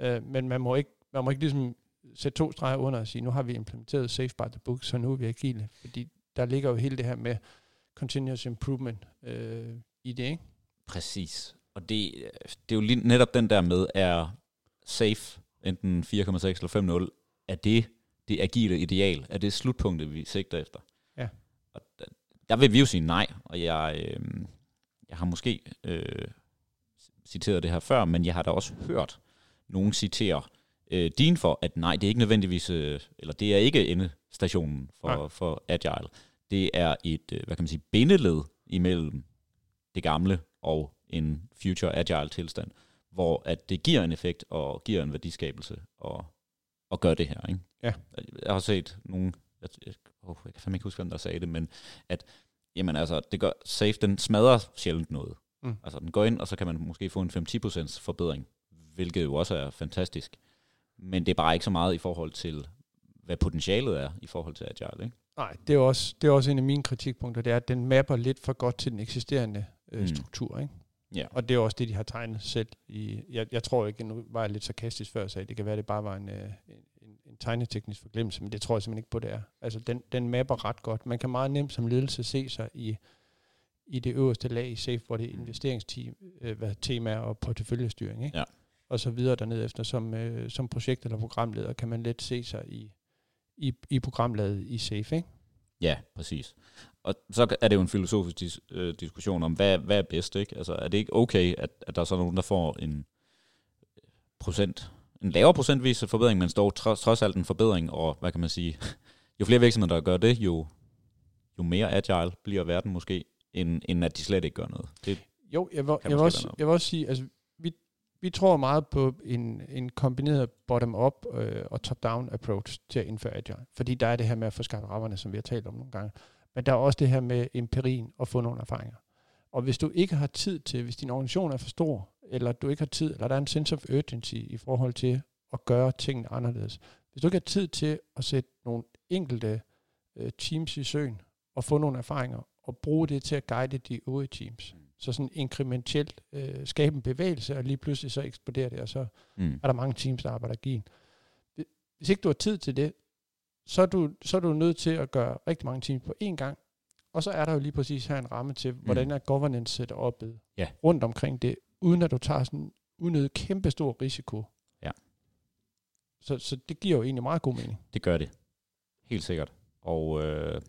Øh, men man må, ikke, man må ikke ligesom sætte to streger under og sige, nu har vi implementeret Safe by the book, så nu er vi agile. Fordi der ligger jo hele det her med continuous improvement øh, i det, ikke? Præcis. Og det, det er jo lige netop den der med, er safe, enten 4,6 eller 5,0, er det det agile ideal? Er det slutpunktet, vi sigter efter? Ja. Og der, der vil vi jo sige nej, og jeg, øh, jeg har måske øh, citeret det her før, men jeg har da også hørt nogen citere øh, din for, at nej, det er ikke nødvendigvis, øh, eller det er ikke endestationen for, for Agile. Det er et, øh, hvad kan man sige, bindeled imellem det gamle og en future agile tilstand, hvor at det giver en effekt og giver en værdiskabelse og, og gør det her. Ikke? Ja. Jeg har set nogen, jeg, jeg, oh, jeg kan fandme ikke huske, hvem der sagde det, men at jamen altså, det gør, Safe, den smadrer sjældent noget. Mm. Altså den går ind, og så kan man måske få en 5-10% forbedring, hvilket jo også er fantastisk. Men det er bare ikke så meget i forhold til, hvad potentialet er i forhold til agile. Ikke? Nej, det er, også, det er også en af mine kritikpunkter, det er, at den mapper lidt for godt til den eksisterende øh, Mm. struktur. Ikke? Ja. Og det er også det, de har tegnet selv. I, jeg, jeg tror ikke, nu var jeg lidt sarkastisk før, så det kan være, det bare var en, øh, en, tegneteknisk forglemmelse, men det tror jeg simpelthen ikke på, det er. Altså, den, den mapper ret godt. Man kan meget nemt som ledelse se sig i, i det øverste lag i SAFE, hvor det er investeringsteam, øh, hvad, temaer og porteføljestyring, ikke? Ja. og så videre dernede efter. Som, øh, som projekt- eller programleder kan man let se sig i, i, i programlaget i SAFE. Ikke? Ja, præcis. Og så er det jo en filosofisk dis, øh, diskussion om, hvad, hvad er bedst, ikke? Altså, er det ikke okay, at, at der er så nogen, der får en procent, en lavere procentvis forbedring, men står trods, trods alt en forbedring, og hvad kan man sige, jo flere virksomheder, der gør det, jo, jo mere agile bliver verden måske, end, end at de slet ikke gør noget. Det, Jo, jeg vil, jeg vil, også, jeg vil også sige, altså, vi, vi tror meget på en, en kombineret bottom-up øh, og top-down approach til at indføre agile. Fordi der er det her med at få skabt rammerne, som vi har talt om nogle gange. Men der er også det her med empirien og få nogle erfaringer. Og hvis du ikke har tid til, hvis din organisation er for stor, eller du ikke har tid, eller der er en sense of urgency i forhold til at gøre tingene anderledes. Hvis du ikke har tid til at sætte nogle enkelte øh, teams i søen, og få nogle erfaringer, og bruge det til at guide de øvrige teams, så sådan inkrementelt øh, skabe en bevægelse, og lige pludselig så eksploderer det, og så mm, er der mange teams, der arbejder agilt. Hvis ikke du har tid til det, så er, du, så er du nødt til at gøre rigtig mange teams på én gang, og så er der jo lige præcis her en ramme til, hvordan er governance setupet Ja. rundt omkring det, uden at du tager sådan unødig kæmpe stor risiko. Ja. Så, så det giver jo egentlig meget god mening. det gør det. Helt sikkert. Og øh,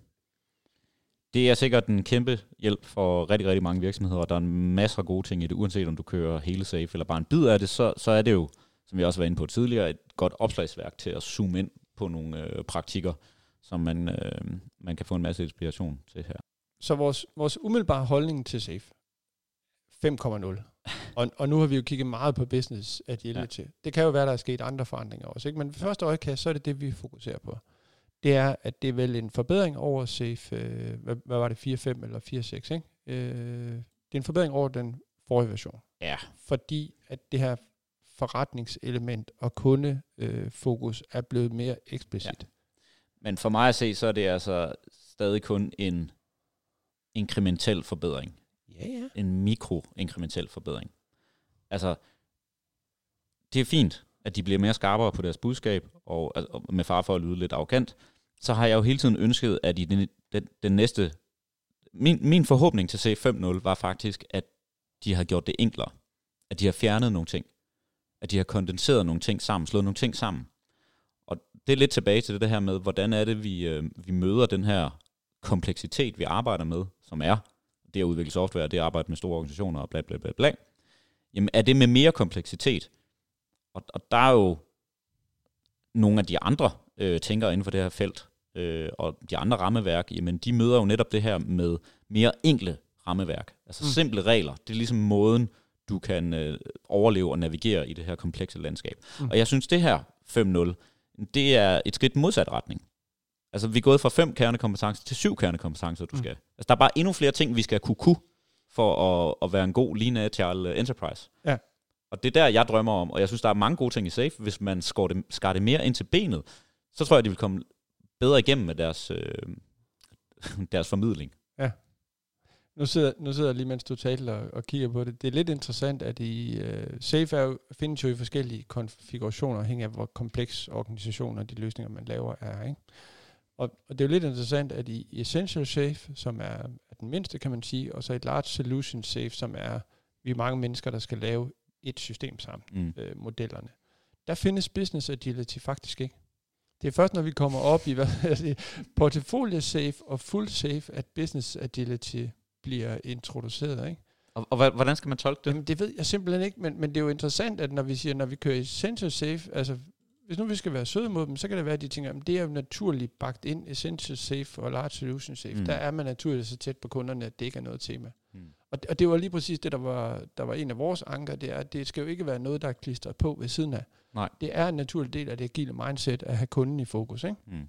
det er sikkert en kæmpe hjælp for rigtig, rigtig mange virksomheder, og der er en masse af gode ting i det, uanset om du kører hele safe eller bare en bid af det, så, så er det jo, som vi også var inde på tidligere, et godt opslagsværk til at zoome ind på nogle øh, praktikker, som man, øh, man kan få en masse inspiration til her. Så vores, vores umiddelbare holdning til SAFE 5,0 Og, og nu har vi jo kigget meget på business agility. Ja. Det kan jo være, der er sket andre forandringer også. Ikke? Men ved første øjekast, så er det det, vi fokuserer på. Det er, at det er vel en forbedring over Safe, øh, hvad, hvad var det, 4.5 eller 4.6, ikke? Øh, det er en forbedring over den forrige version. Ja. Fordi at det her forretningselement og kundefokus øh, er blevet mere eksplicit. Ja. Men for mig at se, så er det altså stadig kun en inkrementel forbedring. Ja, ja. En mikro-inkrementel forbedring. Altså, det er fint, at de bliver mere skarpere på deres budskab, og, og med far for at lyde lidt arrogant, så har jeg jo hele tiden ønsket, at i den, den, den næste... Min, min forhåbning til C5.0 var faktisk, at de har gjort det enklere. At de har fjernet nogle ting. At de har kondenseret nogle ting sammen, slået nogle ting sammen. Og det er lidt tilbage til det her med, hvordan er det, vi, øh, vi møder den her kompleksitet, vi arbejder med, som er det at udvikle software, det at arbejde med store organisationer og bla bla bla bla. Jamen er det med mere kompleksitet? Og, og der er jo nogle af de andre øh, tænkere inden for det her felt, øh, og de andre rammeværk, jamen de møder jo netop det her med mere enkle rammeværk. Altså mm. simple regler. Det er ligesom måden, du kan øh, overleve og navigere i det her komplekse landskab. Mm. Og jeg synes, det her 5.0, det er et skridt modsat retning. Altså, vi er gået fra fem kernekompetencer til syv kernekompetencer, du mm. skal. Altså, der er bare endnu flere ting, vi skal kunne kunne, for at, at være en god agile enterprise. Ja. Og det er der, jeg drømmer om, og jeg synes, der er mange gode ting i Safe. Hvis man skar det, skar det mere ind til benet, så tror jeg, de vil komme bedre igennem med deres, øh, deres formidling. Ja. Nu sidder, nu sidder jeg lige, mens du taler og, og kigger på det. Det er lidt interessant, at i uh, Safe er jo, findes jo i forskellige konfigurationer, afhængig af hvor kompleks organisationer de løsninger, man laver, er. Ikke? Og, og det er jo lidt interessant, at i Essential Safe, som er, er den mindste, kan man sige, og så et Large Solution Safe, som er, vi er mange mennesker, der skal lave et system sammen, mm. øh, modellerne. Der findes Business Agility faktisk ikke. Det er først, når vi kommer op i hvad, altså, portfolio safe og full safe, at Business Agility bliver introduceret. Ikke? Og, og hvordan skal man tolke det? Jamen, det ved jeg simpelthen ikke, men, men det er jo interessant, at når vi siger, når vi kører Essential Safe, altså hvis nu vi skal være søde mod dem, så kan det være, at de tænker, at det er jo naturligt bagt ind, Essential Safe og Large Solution Safe. Mm. Der er man naturligt så tæt på kunderne, at det ikke er noget tema. Mm. Og, det, og det var lige præcis det, der var, der var en af vores anker, det er, at det skal jo ikke være noget, der er klistret på ved siden af. Nej. Det er en naturlig del af det agile mindset at have kunden i fokus. Ikke? Mm.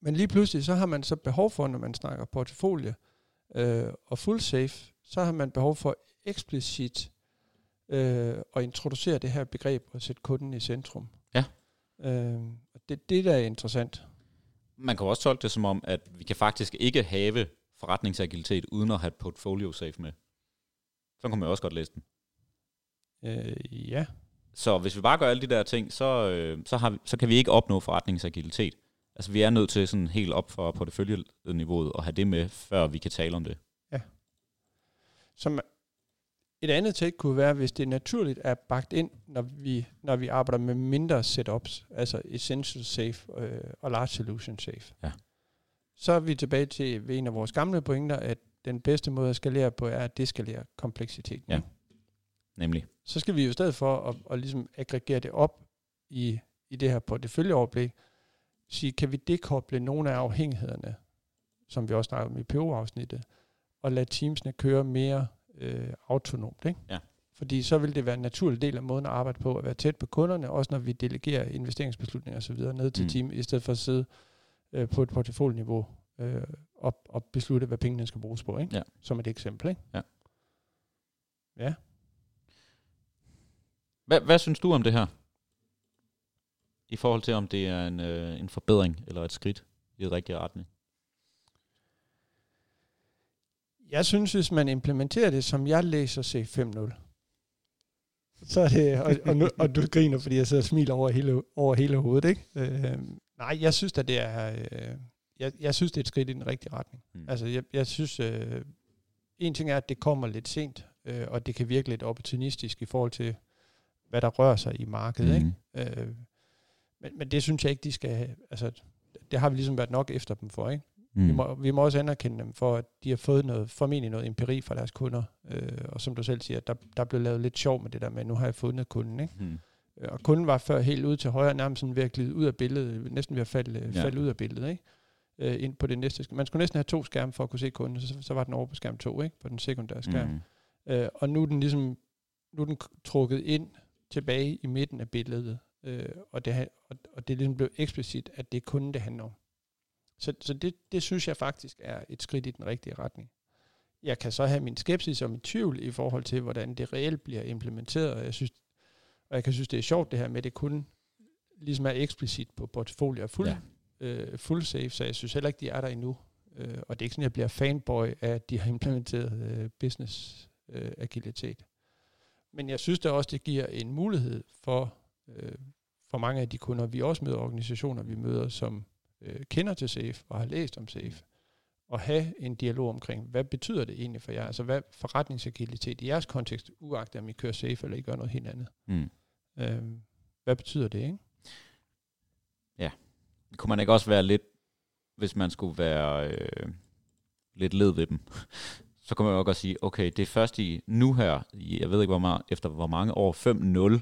Men lige pludselig, så har man så behov for, når man snakker portefølje øh, og full safe, så har man behov for eksplicit øh, at introducere det her begreb og sætte kunden i centrum. Øh, det, det der er interessant. Man kan også tolke det som om, at vi kan faktisk ikke have forretningsagilitet uden at have et portfolio safe med. Så kan man også godt læse den. Øh, ja. Så hvis vi bare gør alle de der ting, så, øh, så, har vi, så kan vi ikke opnå forretningsagilitet. Altså vi er nødt til sådan helt op for porteføljeniveauet og have det med, før vi kan tale om det. Ja. Som et andet take kunne være, hvis det naturligt er bagt ind, når vi, når vi arbejder med mindre setups, altså Essential Safe øh, og Large Solution Safe. Ja. Så er vi tilbage til ved en af vores gamle pointer, at den bedste måde at skalere på er at deskalere kompleksiteten. Ja, nemlig. Så skal vi jo i stedet for at, at ligesom aggregere det op i, i det her porteføljeoverblik, sige, kan vi dekoble nogle af afhængighederne, som vi også snakker om i PO-afsnittet, og lade teamsene køre mere øh, autonomt. Ikke? Ja. Fordi så vil det være en naturlig del af måden at arbejde på, at være tæt på kunderne, også når vi delegerer investeringsbeslutninger osv. ned til mm. team, i stedet for at sidde øh, på et porteføljeniveau øh, og, og beslutte, hvad pengene skal bruges på, ikke? Ja. som et eksempel. Ikke? Ja. Ja. Hvad, hvad synes du om det her? I forhold til, om det er en, øh, en forbedring eller et skridt i den rigtige retning? Jeg synes, hvis man implementerer det, som jeg læser C5.0, så er det, og, og, nu, og du griner, fordi jeg sidder og smiler over hele, over hele hovedet, ikke? Øh, nej, jeg synes at det er, øh, jeg, jeg synes, det er et skridt i den rigtige retning. Mm. Altså, jeg, jeg synes, øh, en ting er, at det kommer lidt sent, øh, og det kan virke lidt opportunistisk i forhold til, hvad der rører sig i markedet, mm. ikke? Øh, men, men det synes jeg ikke, de skal have, altså, det har vi ligesom været nok efter dem for, ikke? Mm. Vi, må, vi må også anerkende dem for, at de har fået noget, formentlig noget empiri fra deres kunder. Øh, og som du selv siger, der, der blev lavet lidt sjov med det der med, nu har jeg fundet kunden. Ikke? Mm. Øh, og kunden var før helt ude til højre, nærmest sådan ved at glide ud af billedet, næsten ved at falde, ja. falde ud af billedet. Ikke? Øh, ind på det næste. Man skulle næsten have to skærme for at kunne se kunden, så, så var den over på skærm to, ikke? på den sekundære skærm. Mm. Øh, og nu er den ligesom nu er den trukket ind tilbage i midten af billedet, øh, og, det, og, og det er ligesom blevet eksplicit, at det er kun det handler om. Så, så det, det synes jeg faktisk er et skridt i den rigtige retning. Jeg kan så have min skepsis og min tvivl i forhold til, hvordan det reelt bliver implementeret, og jeg synes, og jeg kan synes, det er sjovt det her med, at det kun ligesom er eksplicit på portfolio fuld, ja. øh, full safe, så jeg synes heller ikke, de er der endnu. Øh, og det er ikke sådan, at jeg bliver fanboy af, at de har implementeret øh, business øh, agilitet. Men jeg synes da også, det giver en mulighed for, øh, for mange af de kunder, vi også møder, organisationer, vi møder, som øh, kender til SAFE og har læst om SAFE, at have en dialog omkring, hvad betyder det egentlig for jer? Altså hvad forretningsagilitet i jeres kontekst, uagtet om I kører SAFE eller I gør noget helt andet. Mm. Øh, hvad betyder det, ikke? Ja. Kunne man ikke også være lidt, hvis man skulle være øh, lidt led ved dem, så kan man jo godt sige, okay, det er først i nu her, jeg ved ikke hvor meget, efter hvor mange år, 5-0,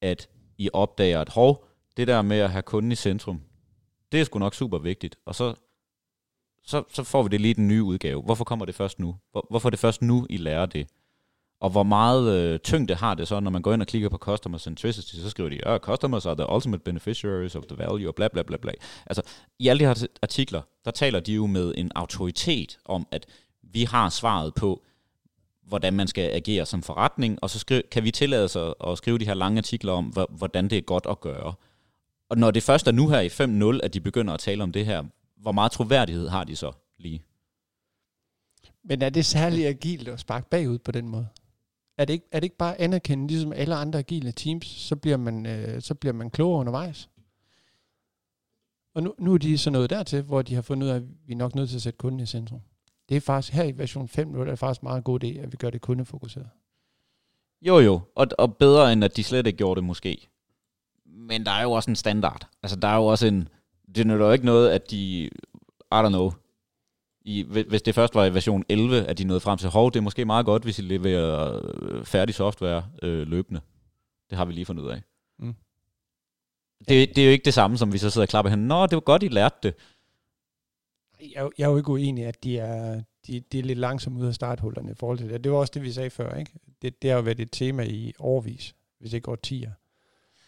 at I opdager, at hov, det der med at have kunden i centrum, det er sgu nok super vigtigt. Og så, så, så får vi det lige den nye udgave. Hvorfor kommer det først nu? Hvor, hvorfor er det først nu, I lærer det? Og hvor meget øh, tyngde har det så, når man går ind og klikker på Customer Centricity, så skriver de, at customers are the ultimate beneficiaries of the value, og bla bla bla bla. Altså, i alle de her artikler, der taler de jo med en autoritet om, at vi har svaret på, hvordan man skal agere som forretning, og så skri- kan vi tillade os at skrive de her lange artikler om, hvordan det er godt at gøre. Og når det først er nu her i 5.0, at de begynder at tale om det her, hvor meget troværdighed har de så lige? Men er det særligt agilt at sparke bagud på den måde? Er det ikke, er det ikke bare anerkendt, ligesom alle andre agile teams, så bliver man, øh, så bliver man klogere undervejs? Og nu, nu er de så nået dertil, hvor de har fundet ud af, at vi er nok nødt til at sætte kunden i centrum. Det er faktisk her i version 5 nu, er det faktisk meget god idé, at vi gør det kundefokuseret. Jo jo, og, og bedre end at de slet ikke gjorde det måske. Men der er jo også en standard. Altså der er jo også en, det er jo ikke noget, at de, I don't know, i, hvis det først var i version 11, at de nåede frem til, hov, det er måske meget godt, hvis I leverer øh, færdig software øh, løbende. Det har vi lige fundet ud af. Mm. Det, det er jo ikke det samme, som vi så sidder og klapper hen. Nå, det var godt, I lærte det. Jeg, jeg er jo ikke uenig, at de er, de, de er lidt langsomme ud af starthullerne i forhold til det. Det var også det, vi sagde før. Ikke? Det, det har jo været et tema i årvis, hvis ikke årtier.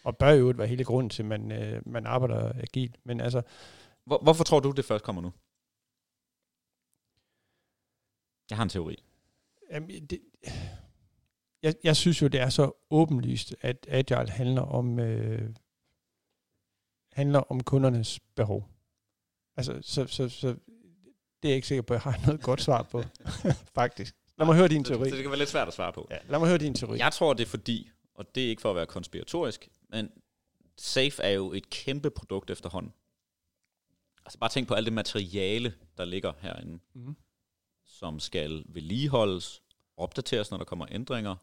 Og bør jo være hele grunden til, at man, øh, man arbejder agilt. Men altså, Hvor, hvorfor tror du, det først kommer nu? Jeg har en teori. Jamen, det, jeg, jeg synes jo, det er så åbenlyst, at Agile handler om, øh, handler om kundernes behov. Altså, så, så, så det er jeg ikke sikker på, at jeg har noget godt svar på, faktisk. Lad mig høre din teori. Det, det kan være lidt svært at svare på. Ja, lad mig høre din teori. Jeg tror, det er fordi, og det er ikke for at være konspiratorisk, men Safe er jo et kæmpe produkt efterhånden. Altså bare tænk på alt det materiale, der ligger herinde. Mm som skal vedligeholdes, opdateres, når der kommer ændringer.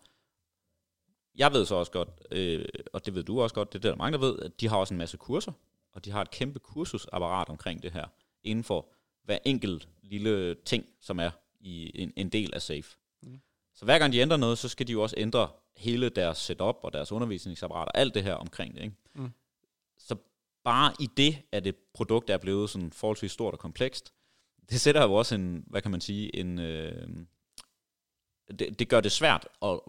Jeg ved så også godt, øh, og det ved du også godt, det er der mange, der ved, at de har også en masse kurser, og de har et kæmpe kursusapparat omkring det her, inden for hver enkelt lille ting, som er i en, en del af SAFE. Mm. Så hver gang de ændrer noget, så skal de jo også ændre hele deres setup og deres undervisningsapparat og alt det her omkring det. Ikke? Mm. Så bare i det, at et produkt er blevet sådan forholdsvis stort og komplekst, det sætter jo også en, hvad kan man sige, en, øh, det, det gør det svært at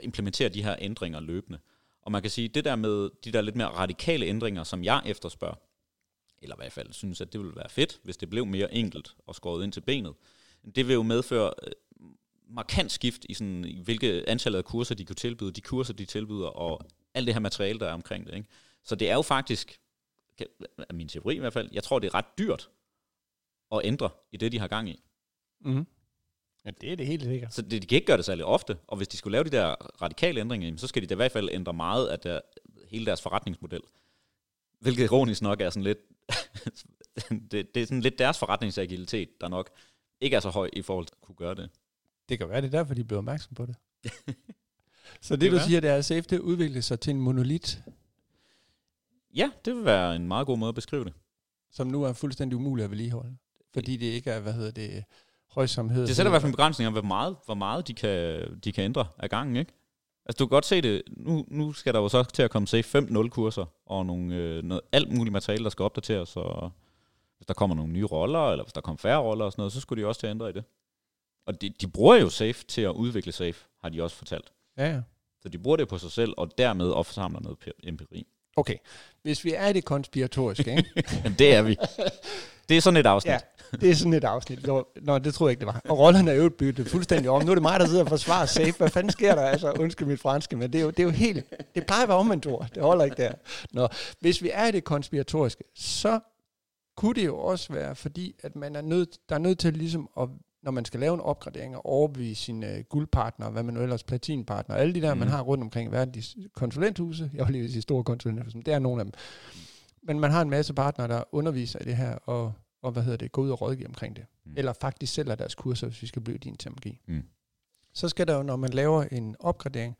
implementere de her ændringer løbende. Og man kan sige, det der med de der lidt mere radikale ændringer, som jeg efterspørger, eller i hvert fald synes, at det ville være fedt, hvis det blev mere enkelt og skåret ind til benet, det vil jo medføre øh, markant skift i, sådan, i hvilke antallet af kurser, de kunne tilbyde, de kurser, de tilbyder, og alt det her materiale, der er omkring det. Ikke? Så det er jo faktisk, min teori i hvert fald, jeg tror, det er ret dyrt at ændre i det, de har gang i. Mm. Ja, det er det helt sikkert. Så det, de kan ikke gøre det særlig ofte, og hvis de skulle lave de der radikale ændringer, så skal de da i hvert fald ændre meget af der, hele deres forretningsmodel. Hvilket ironisk nok er sådan lidt, det, det er sådan lidt deres forretningsagilitet, der nok ikke er så høj i forhold til at kunne gøre det. Det kan være, det er derfor, de bliver opmærksom på det. så det, det du være. siger, det er, at safe det udvikler sig til en monolit? Ja, det vil være en meget god måde at beskrive det. Som nu er fuldstændig umuligt at vedligeholde? fordi det ikke er, hvad hedder det, højsomhed. Det sætter i hvert fald en begrænsning om, hvor meget, hvor meget de, kan, de kan ændre af gangen, ikke? Altså du kan godt se det, nu, nu skal der jo så til at komme se 5-0 kurser, og nogle, øh, noget, alt muligt materiale, der skal opdateres, og hvis der kommer nogle nye roller, eller hvis der kommer færre roller og sådan noget, så skulle de også til at ændre i det. Og de, de bruger jo Safe til at udvikle Safe, har de også fortalt. Ja, ja. Så de bruger det på sig selv, og dermed opsamler noget empiri. Okay, hvis vi er i det konspiratoriske, ikke? Men det er vi. Det er sådan et afsnit. ja, det er sådan et afsnit. Nå, Nå, det tror jeg ikke, det var. Og rollerne er jo byttet fuldstændig om. Nu er det mig, der sidder og forsvarer safe. Hvad fanden sker der? Altså, undskyld mit franske, men det er jo, det er jo helt... Det plejer at være omvendt ord. Det holder ikke der. Nå, hvis vi er i det konspiratoriske, så kunne det jo også være, fordi at man er nødt, der er nødt til ligesom at når man skal lave en opgradering og overbevise sine uh, guldpartnere, hvad man nu ellers, platinpartner, alle de der, mm. man har rundt omkring i verden, de konsulenthuse, jeg vil lige sige store konsulenthuse, det er nogle af dem. Men man har en masse partnere, der underviser i det her, og, og hvad hedder det, går ud og rådgiver omkring det. Mm. Eller faktisk sælger deres kurser, hvis vi skal blive din terminologi. Mm. Så skal der jo, når man laver en opgradering,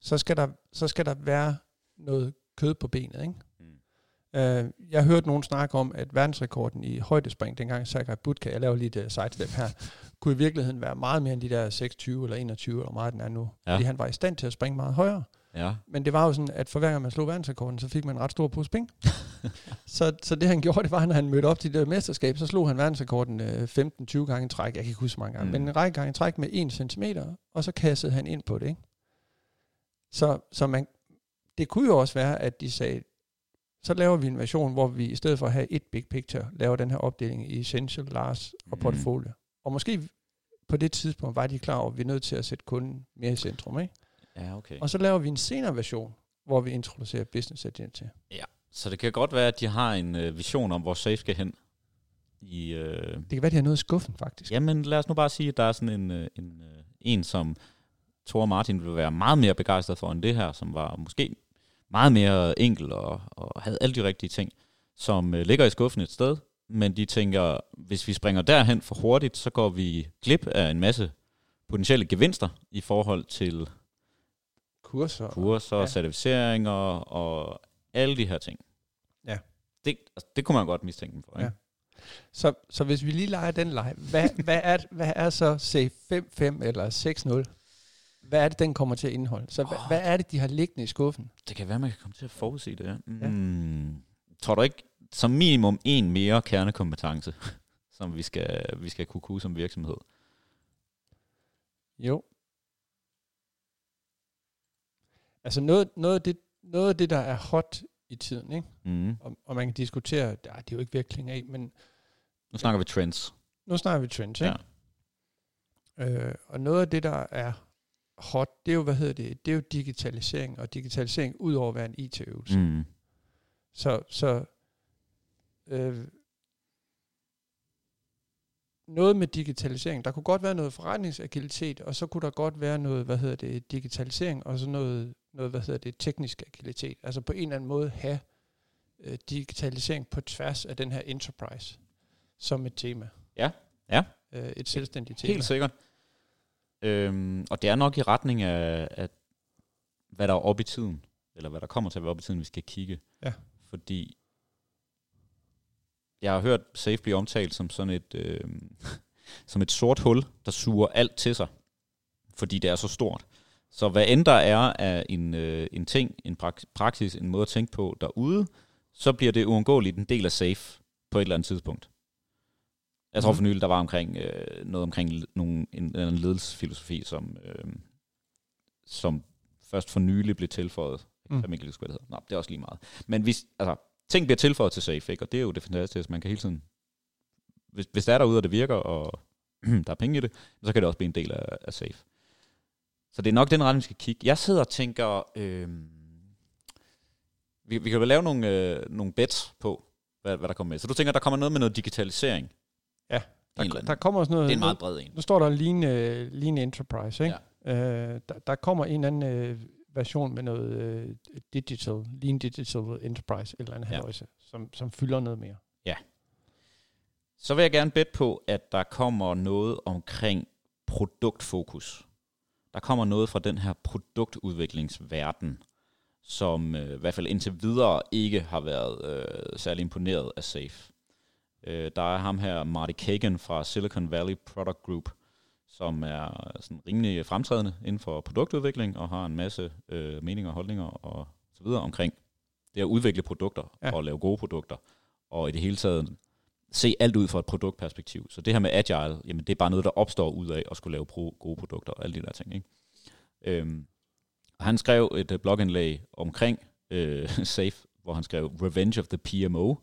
så skal der, så skal der være noget kød på benet, ikke? Uh, jeg hørte nogen snakke om, at verdensrekorden i højdespring, dengang Sakai Budka, jeg laver lige et uh, sidestep her, kunne i virkeligheden være meget mere end de der 26 eller 21, eller meget den er nu. Ja. Fordi han var i stand til at springe meget højere. Ja. Men det var jo sådan, at for hver gang man slog verdensrekorden, så fik man en ret stor pose penge. så, så det han gjorde, det var, når han mødte op til det mesterskab, så slog han verdensrekorden uh, 15-20 gange i træk. Jeg kan ikke huske så mange gange, mm. men en række gange i træk med 1 cm, og så kastede han ind på det. Ikke? Så, så man, det kunne jo også være, at de sagde, så laver vi en version, hvor vi i stedet for at have et big picture, laver den her opdeling i Essential, Lars og mm. Portfolio. Og måske på det tidspunkt var de klar over, at vi er nødt til at sætte kunden mere i centrum. Ikke? Ja, okay. Og så laver vi en senere version, hvor vi introducerer Business til. Ja, så det kan godt være, at de har en øh, vision om, hvor safe skal hen. I, øh... Det kan være, de har noget i skuffen, faktisk. Jamen, lad os nu bare sige, at der er sådan en, øh, en, øh, en som Thor Martin vil være meget mere begejstret for end det her, som var måske meget mere enkel og, og havde alle de rigtige ting, som øh, ligger i skuffen et sted, men de tænker, hvis vi springer derhen for hurtigt, så går vi glip af en masse potentielle gevinster i forhold til kurser, kurser ja. certificeringer og alle de her ting. Ja. Det, altså, det kunne man godt mistænke dem for, ikke? Ja. Så, så hvis vi lige leger den leg, hvad, hvad, er, hvad er så C5-5 eller 6-0? Hvad er det, den kommer til at indeholde? Så oh. hvad, hvad er det, de har liggende i skuffen? Det kan være, man kan komme til at forudse det, ja. Mm. ja. Tror du ikke, som minimum en mere kernekompetence, som vi skal, vi skal kunne kunne som virksomhed? Jo. Altså noget, noget, af det, noget af det, der er hot i tiden, ikke? Mm. Og, og man kan diskutere, ja, det er jo ikke virkelig af, men... Nu snakker vi trends. Nu snakker vi trends, ikke? Ja. Øh, og noget af det, der er hot, det er jo, hvad hedder det, det er jo digitalisering, og digitalisering ud over at være en IT-øvelse. Mm. Så, så øh, noget med digitalisering, der kunne godt være noget forretningsagilitet, og så kunne der godt være noget, hvad hedder det, digitalisering, og så noget, noget hvad hedder det, teknisk agilitet. Altså på en eller anden måde have øh, digitalisering på tværs af den her enterprise som et tema. Ja, ja. Øh, et selvstændigt tema. Helt sikkert. Øhm, og det er nok i retning af, af, hvad der er oppe i tiden, eller hvad der kommer til at være oppe i tiden, vi skal kigge. Ja. Fordi jeg har hørt Safe blive omtalt som sådan et, øh, som et sort hul, der suger alt til sig, fordi det er så stort. Så hvad end der er af en, øh, en ting, en praksis, en måde at tænke på derude, så bliver det uundgåeligt en del af Safe på et eller andet tidspunkt. Jeg tror mhm. for nylig, der var omkring øh, noget omkring nogle, en, en ledelsesfilosofi, som, øh, som først for nylig blev tilføjet. Mm. Jeg ikke hvad det hedder. Nå, det er også lige meget. Men hvis, altså, ting bliver tilføjet til Safe, ikke? og det er jo det fantastiske. Man kan hele tiden... Hvis, hvis det er derude, og det virker, og der er penge i det, så kan det også blive en del af, af Safe. Så det er nok den retning, vi skal kigge. Jeg sidder og tænker... Øh, vi, vi kan vel lave nogle, øh, nogle bets på, hvad, hvad der kommer med. Så du tænker, der kommer noget med noget digitalisering Ja, der, der kommer også noget... Det er en meget bred en. Nu står der Lean, uh, Lean Enterprise, ikke? Ja. Uh, der, der kommer en anden uh, version med noget uh, digital, Lean Digital Enterprise, eller andet ja. Halvøjse, som, som fylder noget mere. Ja. Så vil jeg gerne bede på, at der kommer noget omkring produktfokus. Der kommer noget fra den her produktudviklingsverden, som uh, i hvert fald indtil videre ikke har været uh, særlig imponeret af SAFE. Øh, der er ham her, Marty Kagan fra Silicon Valley Product Group, som er sådan rimelig fremtrædende inden for produktudvikling, og har en masse øh, meninger og holdninger og så videre omkring det at udvikle produkter ja. og lave gode produkter, og i det hele taget se alt ud fra et produktperspektiv. Så det her med agile, jamen det er bare noget, der opstår ud af at skulle lave pro- gode produkter og alle de der ting. Ikke? Øhm, Og han skrev et uh, blogindlæg omkring uh, Safe, hvor han skrev Revenge of the PMO,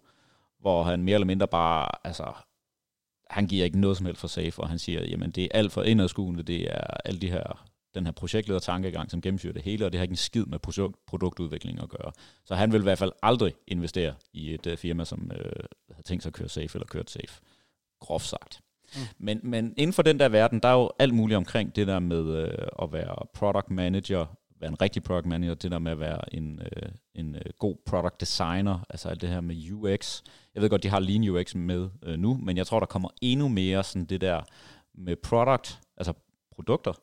hvor han mere eller mindre bare, altså, han giver ikke noget som helst for Safe, og han siger, jamen det er alt for indadskuende, det er alle de her, den her projektleder tankegang, som gennemsyrer det hele, og det har ikke en skid med produkt, produktudvikling at gøre. Så han vil i hvert fald aldrig investere i et uh, firma, som uh, har tænkt sig at køre Safe eller kørt Safe. Groft sagt. Mm. Men, men inden for den der verden, der er jo alt muligt omkring det der med øh, at være product manager, være en rigtig product manager, det der med at være en, øh, en øh, god product designer, altså alt det her med UX. Jeg ved godt, de har Lean UX med øh, nu, men jeg tror, der kommer endnu mere sådan det der med product, altså produkter,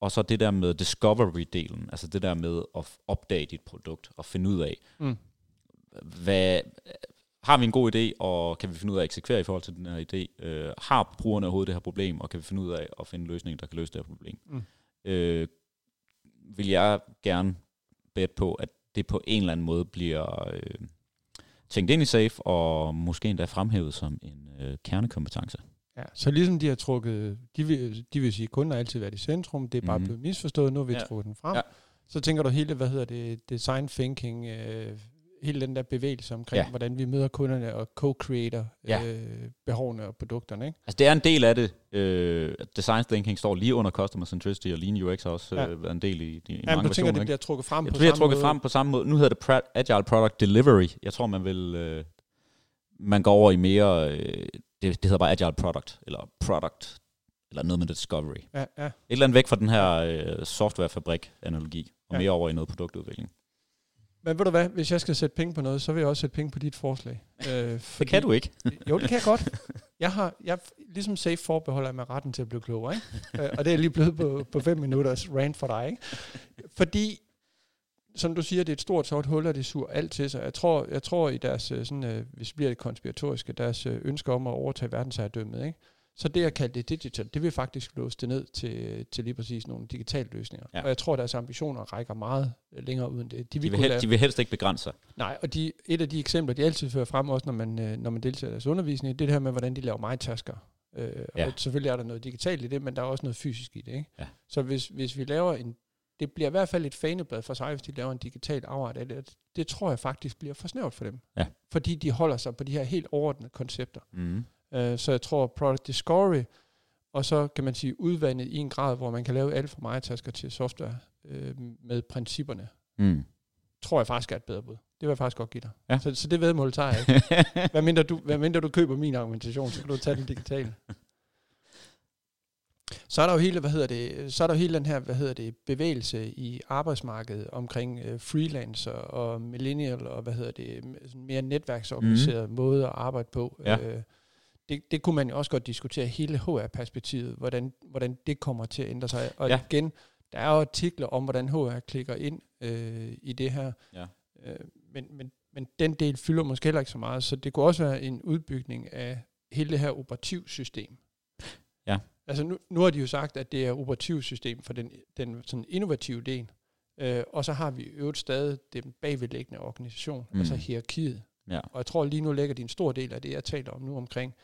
og så det der med discovery-delen, altså det der med at opdage dit produkt og finde ud af, mm. hvad, har vi en god idé, og kan vi finde ud af at eksekvere i forhold til den her idé? Øh, har brugerne overhovedet det her problem, og kan vi finde ud af at finde løsninger, der kan løse det her problem? Mm. Øh, vil jeg gerne bet på, at det på en eller anden måde bliver øh, tænkt ind i SAFE, og måske endda fremhævet som en øh, kernekompetence. Ja, så ligesom de har trukket, de vil, de vil sige, at kunden har altid været i centrum, det er bare mm. blevet misforstået, nu har vi ja. trukket den frem. Ja. Så tænker du hele, hvad hedder det, design thinking, øh, hele den der bevægelse omkring, ja. hvordan vi møder kunderne og co-creator ja. øh, behovene og produkterne. Ikke? Altså det er en del af det. Øh, design thinking står lige under customer centricity, og Lean UX har også ja. øh, været en del i, i ja, mange du tænker, det bliver trukket frem jeg på tror, samme trukket måde? frem på samme måde. Nu hedder det Agile Product Delivery. Jeg tror, man vil... Øh, man går over i mere... Øh, det, det hedder bare Agile Product, eller Product, eller noget med Discovery. Ja, ja. Et eller andet væk fra den her øh, softwarefabrik-analogi, og ja. mere over i noget produktudvikling. Men ved du hvad, hvis jeg skal sætte penge på noget, så vil jeg også sætte penge på dit forslag. Øh, fordi, det kan du ikke. jo, det kan jeg godt. Jeg har, jeg, ligesom safe forbeholder jeg mig retten til at blive klogere, ikke? øh, og det er lige blevet på, på fem minutters rant for dig, ikke? Fordi, som du siger, det er et stort sort hul, og det suger alt til sig. Jeg tror, jeg tror i deres, øh, sådan, øh, hvis det bliver det konspiratoriske, deres øh, ønsker om at overtage verdensherredømmet, ikke? Så det at kalde det digital, det vil faktisk låse det ned til, til lige præcis nogle digitale løsninger. Ja. Og jeg tror, at deres ambitioner rækker meget længere uden det. De vil, de vil, helst, de vil helst ikke begrænse sig. Nej, og de, et af de eksempler, de altid fører frem, også når man, øh, når man deltager i deres undervisning, det er det her med, hvordan de laver mig-tasker. Øh, ja. Og selvfølgelig er der noget digitalt i det, men der er også noget fysisk i det. Ikke? Ja. Så hvis, hvis vi laver en det bliver i hvert fald et faneblad for sig, hvis de laver en digital afret af det. Det tror jeg faktisk bliver for snævert for dem. Ja. Fordi de holder sig på de her helt overordnede koncepter. Mm. Øh, så jeg tror, product discovery, og så kan man sige udvandet i en grad, hvor man kan lave alt for meget tasker til software øh, med principperne, mm. tror jeg faktisk er et bedre bud. Det vil jeg faktisk godt give dig. Ja. Så, så det vedmål tager jeg ikke. hvad, mindre du, hvad mindre du køber min argumentation, så kan du tage den digitale. Så er der jo hele, hvad hedder det, så er der jo hele den her, hvad hedder det, bevægelse i arbejdsmarkedet omkring øh, freelancer og millennial og hvad hedder det, sådan mere netværksorganiseret mm. måde at arbejde på. Ja. Øh, det, det kunne man jo også godt diskutere hele HR-perspektivet, hvordan, hvordan det kommer til at ændre sig. Og ja. igen, der er jo artikler om, hvordan HR klikker ind øh, i det her. Ja. Øh, men, men, men den del fylder måske heller ikke så meget, så det kunne også være en udbygning af hele det her operativsystem. Ja. Altså nu, nu har de jo sagt, at det er operativsystem for den, den sådan innovative del. Øh, og så har vi øvrigt stadig den bagvedlæggende organisation, mm. altså hierarkiet. Ja. Og jeg tror lige nu lægger de en stor del af det, jeg taler om nu omkring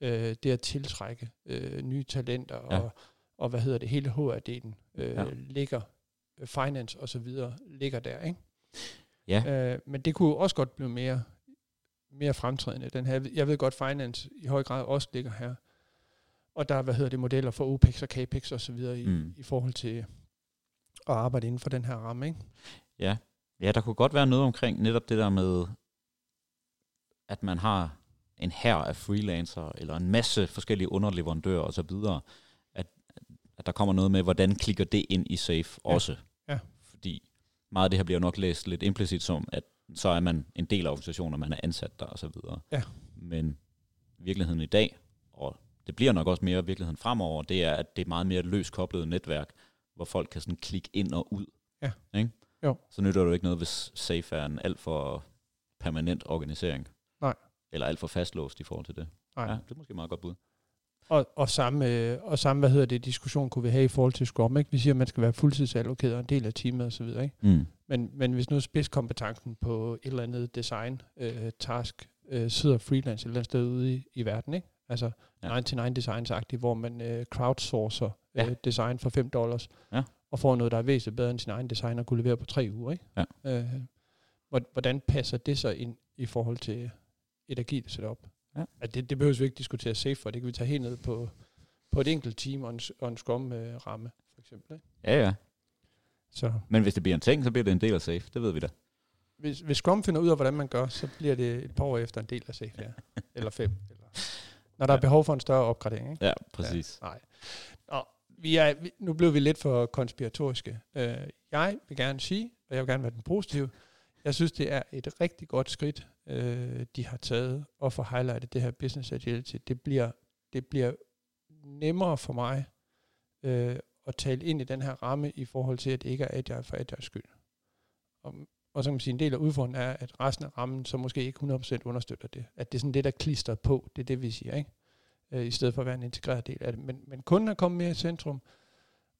øh, det at tiltrække øh, nye talenter ja. og, og hvad hedder det, hele HR-delen øh, ja. ligger, øh, finance og så videre, ligger der, ikke? Ja. Øh, men det kunne også godt blive mere, mere fremtrædende. Den her, jeg ved godt, finance i høj grad også ligger her. Og der er, hvad hedder det, modeller for OPEX og CAPEX og så videre i, mm. i forhold til at arbejde inden for den her ramme, ikke? Ja. ja, der kunne godt være noget omkring netop det der med, at man har en her af freelancer, eller en masse forskellige underleverandører osv., at, at der kommer noget med, hvordan klikker det ind i Safe ja. også. Ja. Fordi meget af det her bliver nok læst lidt implicit som, at så er man en del af organisationen, og man er ansat der osv. Ja. Men virkeligheden i dag, og det bliver nok også mere virkeligheden fremover, det er, at det er meget mere løst koblet netværk, hvor folk kan sådan klikke ind og ud. Ja. Ikke? Jo. Så nytter det jo ikke noget, hvis Safe er en alt for permanent organisering. Eller alt for fastlåst i forhold til det. Nej. Ja, det er måske meget godt bud. Og, og, samme, øh, og samme, hvad hedder det, diskussion kunne vi have i forhold til Scrum. Ikke? Vi siger, at man skal være fuldtidsallokeret en del af teamet osv. Ikke? Mm. Men, men hvis nu spidskompetencen på et eller andet design, øh, task, øh, sidder freelance et eller andet sted ude i, i verden, ikke? altså ja. 99 designs hvor man øh, crowdsourcer ja. øh, design for 5 dollars, ja. og får noget, der er væsentligt bedre end sin egen designer kunne levere på tre uger. Ikke? Ja. Øh, hvor- hvordan passer det så ind i forhold til et agilt setup? Ja. At det, det behøver vi ikke diskutere safe for. Det kan vi tage helt ned på, på et enkelt team og en, og en scrum-ramme, for eksempel. Ikke? Ja, ja. Så Men hvis det bliver en ting, så bliver det en del af safe. Det ved vi da. hvis, hvis Scrum finder ud af, hvordan man gør, så bliver det et par år efter en del af safe, ja. eller fem. Eller, når der er Ja. behov for en større opgradering. Ikke? Ja, præcis. Nej. Nå, vi er, vi, nu blev vi lidt for konspiratoriske. Uh, jeg vil gerne sige, og jeg vil gerne være den positive, jeg synes, det er et rigtig godt skridt, øh, de har taget og få highlightet det her business agility. Det bliver, det bliver nemmere for mig øh, at tale ind i den her ramme i forhold til, at det ikke er agile for agile skyld. Og, og så kan man sige, en del af udfordringen er, at resten af rammen så måske ikke 100% understøtter det. At det er sådan det, der klister på. Det er det, vi siger, ikke? øh, i stedet for at være en integreret del af det. Men, men kunden er kommet mere i centrum,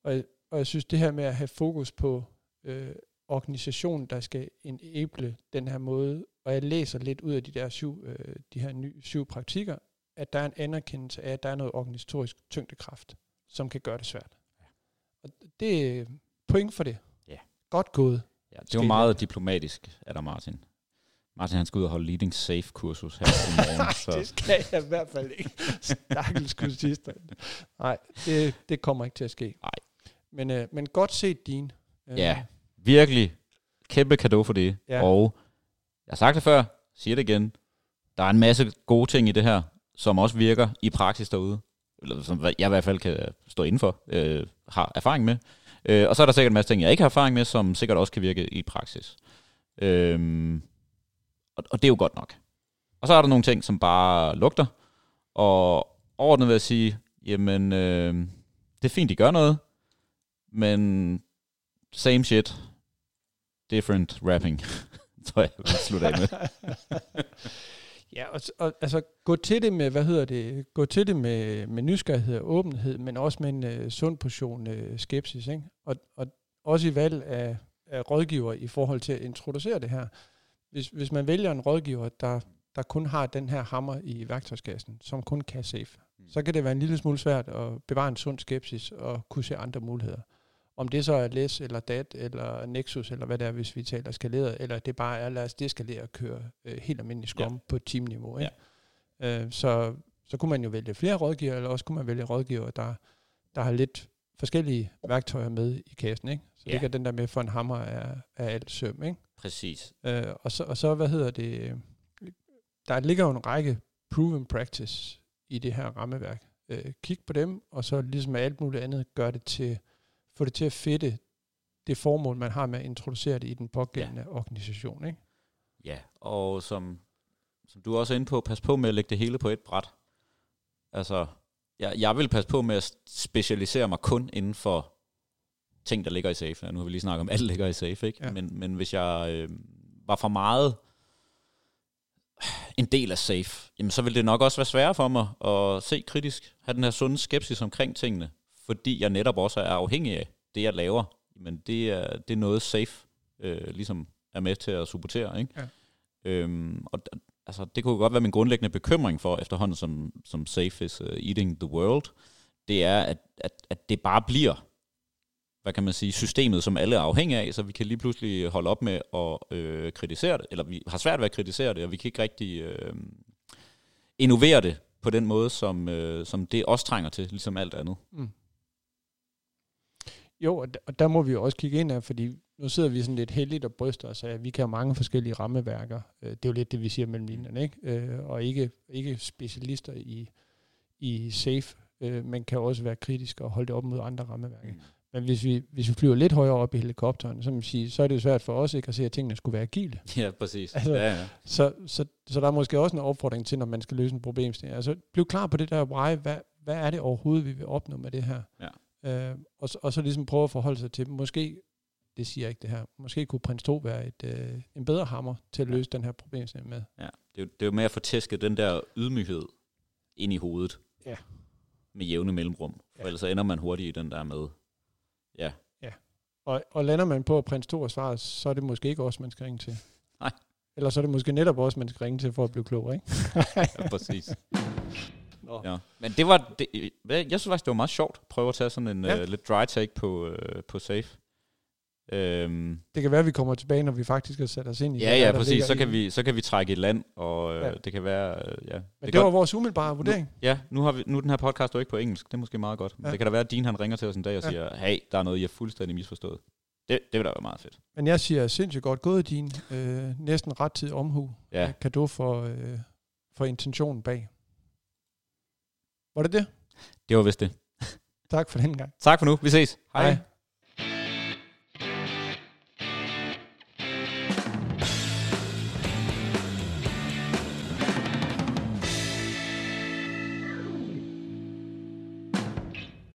og, og jeg synes, det her med at have fokus på øh, organisationen, der skal enable den her måde, og jeg læser lidt ud af de der syv, øh, de her nye syv praktikker, at der er en anerkendelse af, at der er noget organisatorisk tyngdekraft, som kan gøre det svært. Og det er point for det. Ja. Godt gået. Ja, det var meget diplomatisk af dig, Martin. Martin, han skal ud og holde leading safe kursus her i morgen. så. det skal jeg i hvert fald ikke. Stakkels kursister. Nej, det, det kommer ikke til at ske. Nej. Men, øh, men godt set din. Øh, Ja. Virkelig kæmpe kado for det. Ja. Og jeg har sagt det før, siger det igen. Der er en masse gode ting i det her, som også virker i praksis derude. Eller som jeg i hvert fald kan stå indenfor, øh, har erfaring med. Øh, og så er der sikkert en masse ting, jeg ikke har erfaring med, som sikkert også kan virke i praksis. Øhm, og, og det er jo godt nok. Og så er der nogle ting, som bare lugter. Og overordnet vil jeg sige, jamen, øh, det er fint, de gør noget, men same shit, different rapping, tror jeg, jeg vil slutte af med. ja, og, og, altså gå til det med, hvad hedder det, gå til det med, med nysgerrighed og åbenhed, men også med en uh, sund portion uh, skepsis, ikke? Og, og også i valg af, af rådgiver i forhold til at introducere det her. Hvis, hvis man vælger en rådgiver, der, der kun har den her hammer i værktøjskassen, som kun kan safe, Mm. så kan det være en lille smule svært at bevare en sund skepsis og kunne se andre muligheder. Om det så er LES eller DAT eller Nexus eller hvad det er, hvis vi taler skaleret, eller det bare er, lad os deskalere og køre øh, helt almindelig Scrum ja. på teamniveau. Ikke? Ja. Øh, så, så kunne man jo vælge flere rådgiver, eller også kunne man vælge rådgiver, der, der har lidt forskellige værktøjer med i kassen. Ikke? Så Ja. det ikke er den der med, for en hammer er, er alt søm. Ikke? Præcis. Øh, og, så, og så, hvad hedder det, der ligger jo en række proven practice i det her rammeværk. Øh, kig på dem, og så ligesom alt muligt andet, gør det til, få det til at fedte det formål, man har med at introducere det i den pågældende ja. organisation. Ikke? Ja, og som, som du også er inde på, pas på med at lægge det hele på et bræt. Altså, jeg, jeg vil passe på med at specialisere mig kun inden for ting, der ligger i safe. Nu har vi lige snakket om, alt ligger i safe, ikke? Ja. Men, men hvis jeg øh, var for meget en del af safe, jamen så vil det nok også være sværere for mig at se kritisk, have den her sunde skepsis omkring tingene, fordi jeg netop også er afhængig af det, jeg laver. Men det er, det er noget safe, øh, ligesom er med til at supportere, ikke? Ja. Øhm, og altså, det kunne godt være min grundlæggende bekymring for efterhånden, som, som safe is uh, eating the world, det er, at, at, at det bare bliver hvad kan man sige, systemet, som alle er afhængige af, så vi kan lige pludselig holde op med at øh, kritisere det, eller vi har svært ved at kritisere det, og vi kan ikke rigtig øh, innovere det på den måde, som, øh, som det også trænger til, ligesom alt andet. Mm. Jo, og der, og der må vi jo også kigge ind af, fordi nu sidder vi sådan lidt heldigt og bryster os af, at vi kan have mange forskellige rammeværker. Øh, Det er jo lidt det, vi siger mellem linjerne, ikke? Øh, Og ikke, ikke specialister i, i safe, øh, men kan også være kritiske og holde det op mod andre rammeværker. Mm. Men hvis vi, hvis vi flyver lidt højere op i helikopteren, så, man sige, så er det jo svært for os ikke at se, at tingene skulle være agile. Ja, præcis. Altså, ja, ja. Så, så, så der er måske også en opfordring til, når man skal løse en problemstilling. Altså, bliv klar på det der why. Hvad, hvad er det overhovedet, vi vil opnå med det her? Ja. Øh, og, så, og så ligesom prøve at forholde sig til, måske, det siger jeg ikke det her, måske kunne Prins 2 være et, øh, en bedre hammer til at Ja. løse den her problemstilling med. Ja, det er, jo, det er jo med at få tæsket den der ydmyghed ind i hovedet. Ja. Med jævne mellemrum. For Ja. ellers så ender man hurtigt i den der med. Ja, Og, og lander man på, at Prins 2 er svaret, så er det måske ikke også, man skal ringe til. Nej. Eller så er det måske netop også, man skal ringe til for at blive klogere, ikke? ja præcis. Nå. Ja. Men det var, det, hvad- jeg synes faktisk, det var meget sjovt at prøve at tage sådan en Ja. ja. uh, lidt dry take på, uh, på safe. Øhm, Det kan være, at vi kommer tilbage, når vi faktisk har sat os ind i ja, hvad ja, der præcis. Så kan, vi, så kan vi trække et land, og uh, Ja. ja. det kan være, uh, ja. Men det, det er var godt, vores umiddelbare vurdering. ja, nu, har vi, nu er den her podcast jo ikke på engelsk. Det er måske meget godt. Men Ja. det kan da være, at Dean han ringer til os en dag og Ja. siger, hey, der er noget, I har fuldstændig misforstået. Det, det vil da være meget fedt. Men jeg siger sindssygt godt gået din øh, næsten rettidig omhu. Ja, Kado for, øh, for intentionen bag. Var det det? det var vist det. Tak for den gang. Tak for nu. Vi ses. Hej.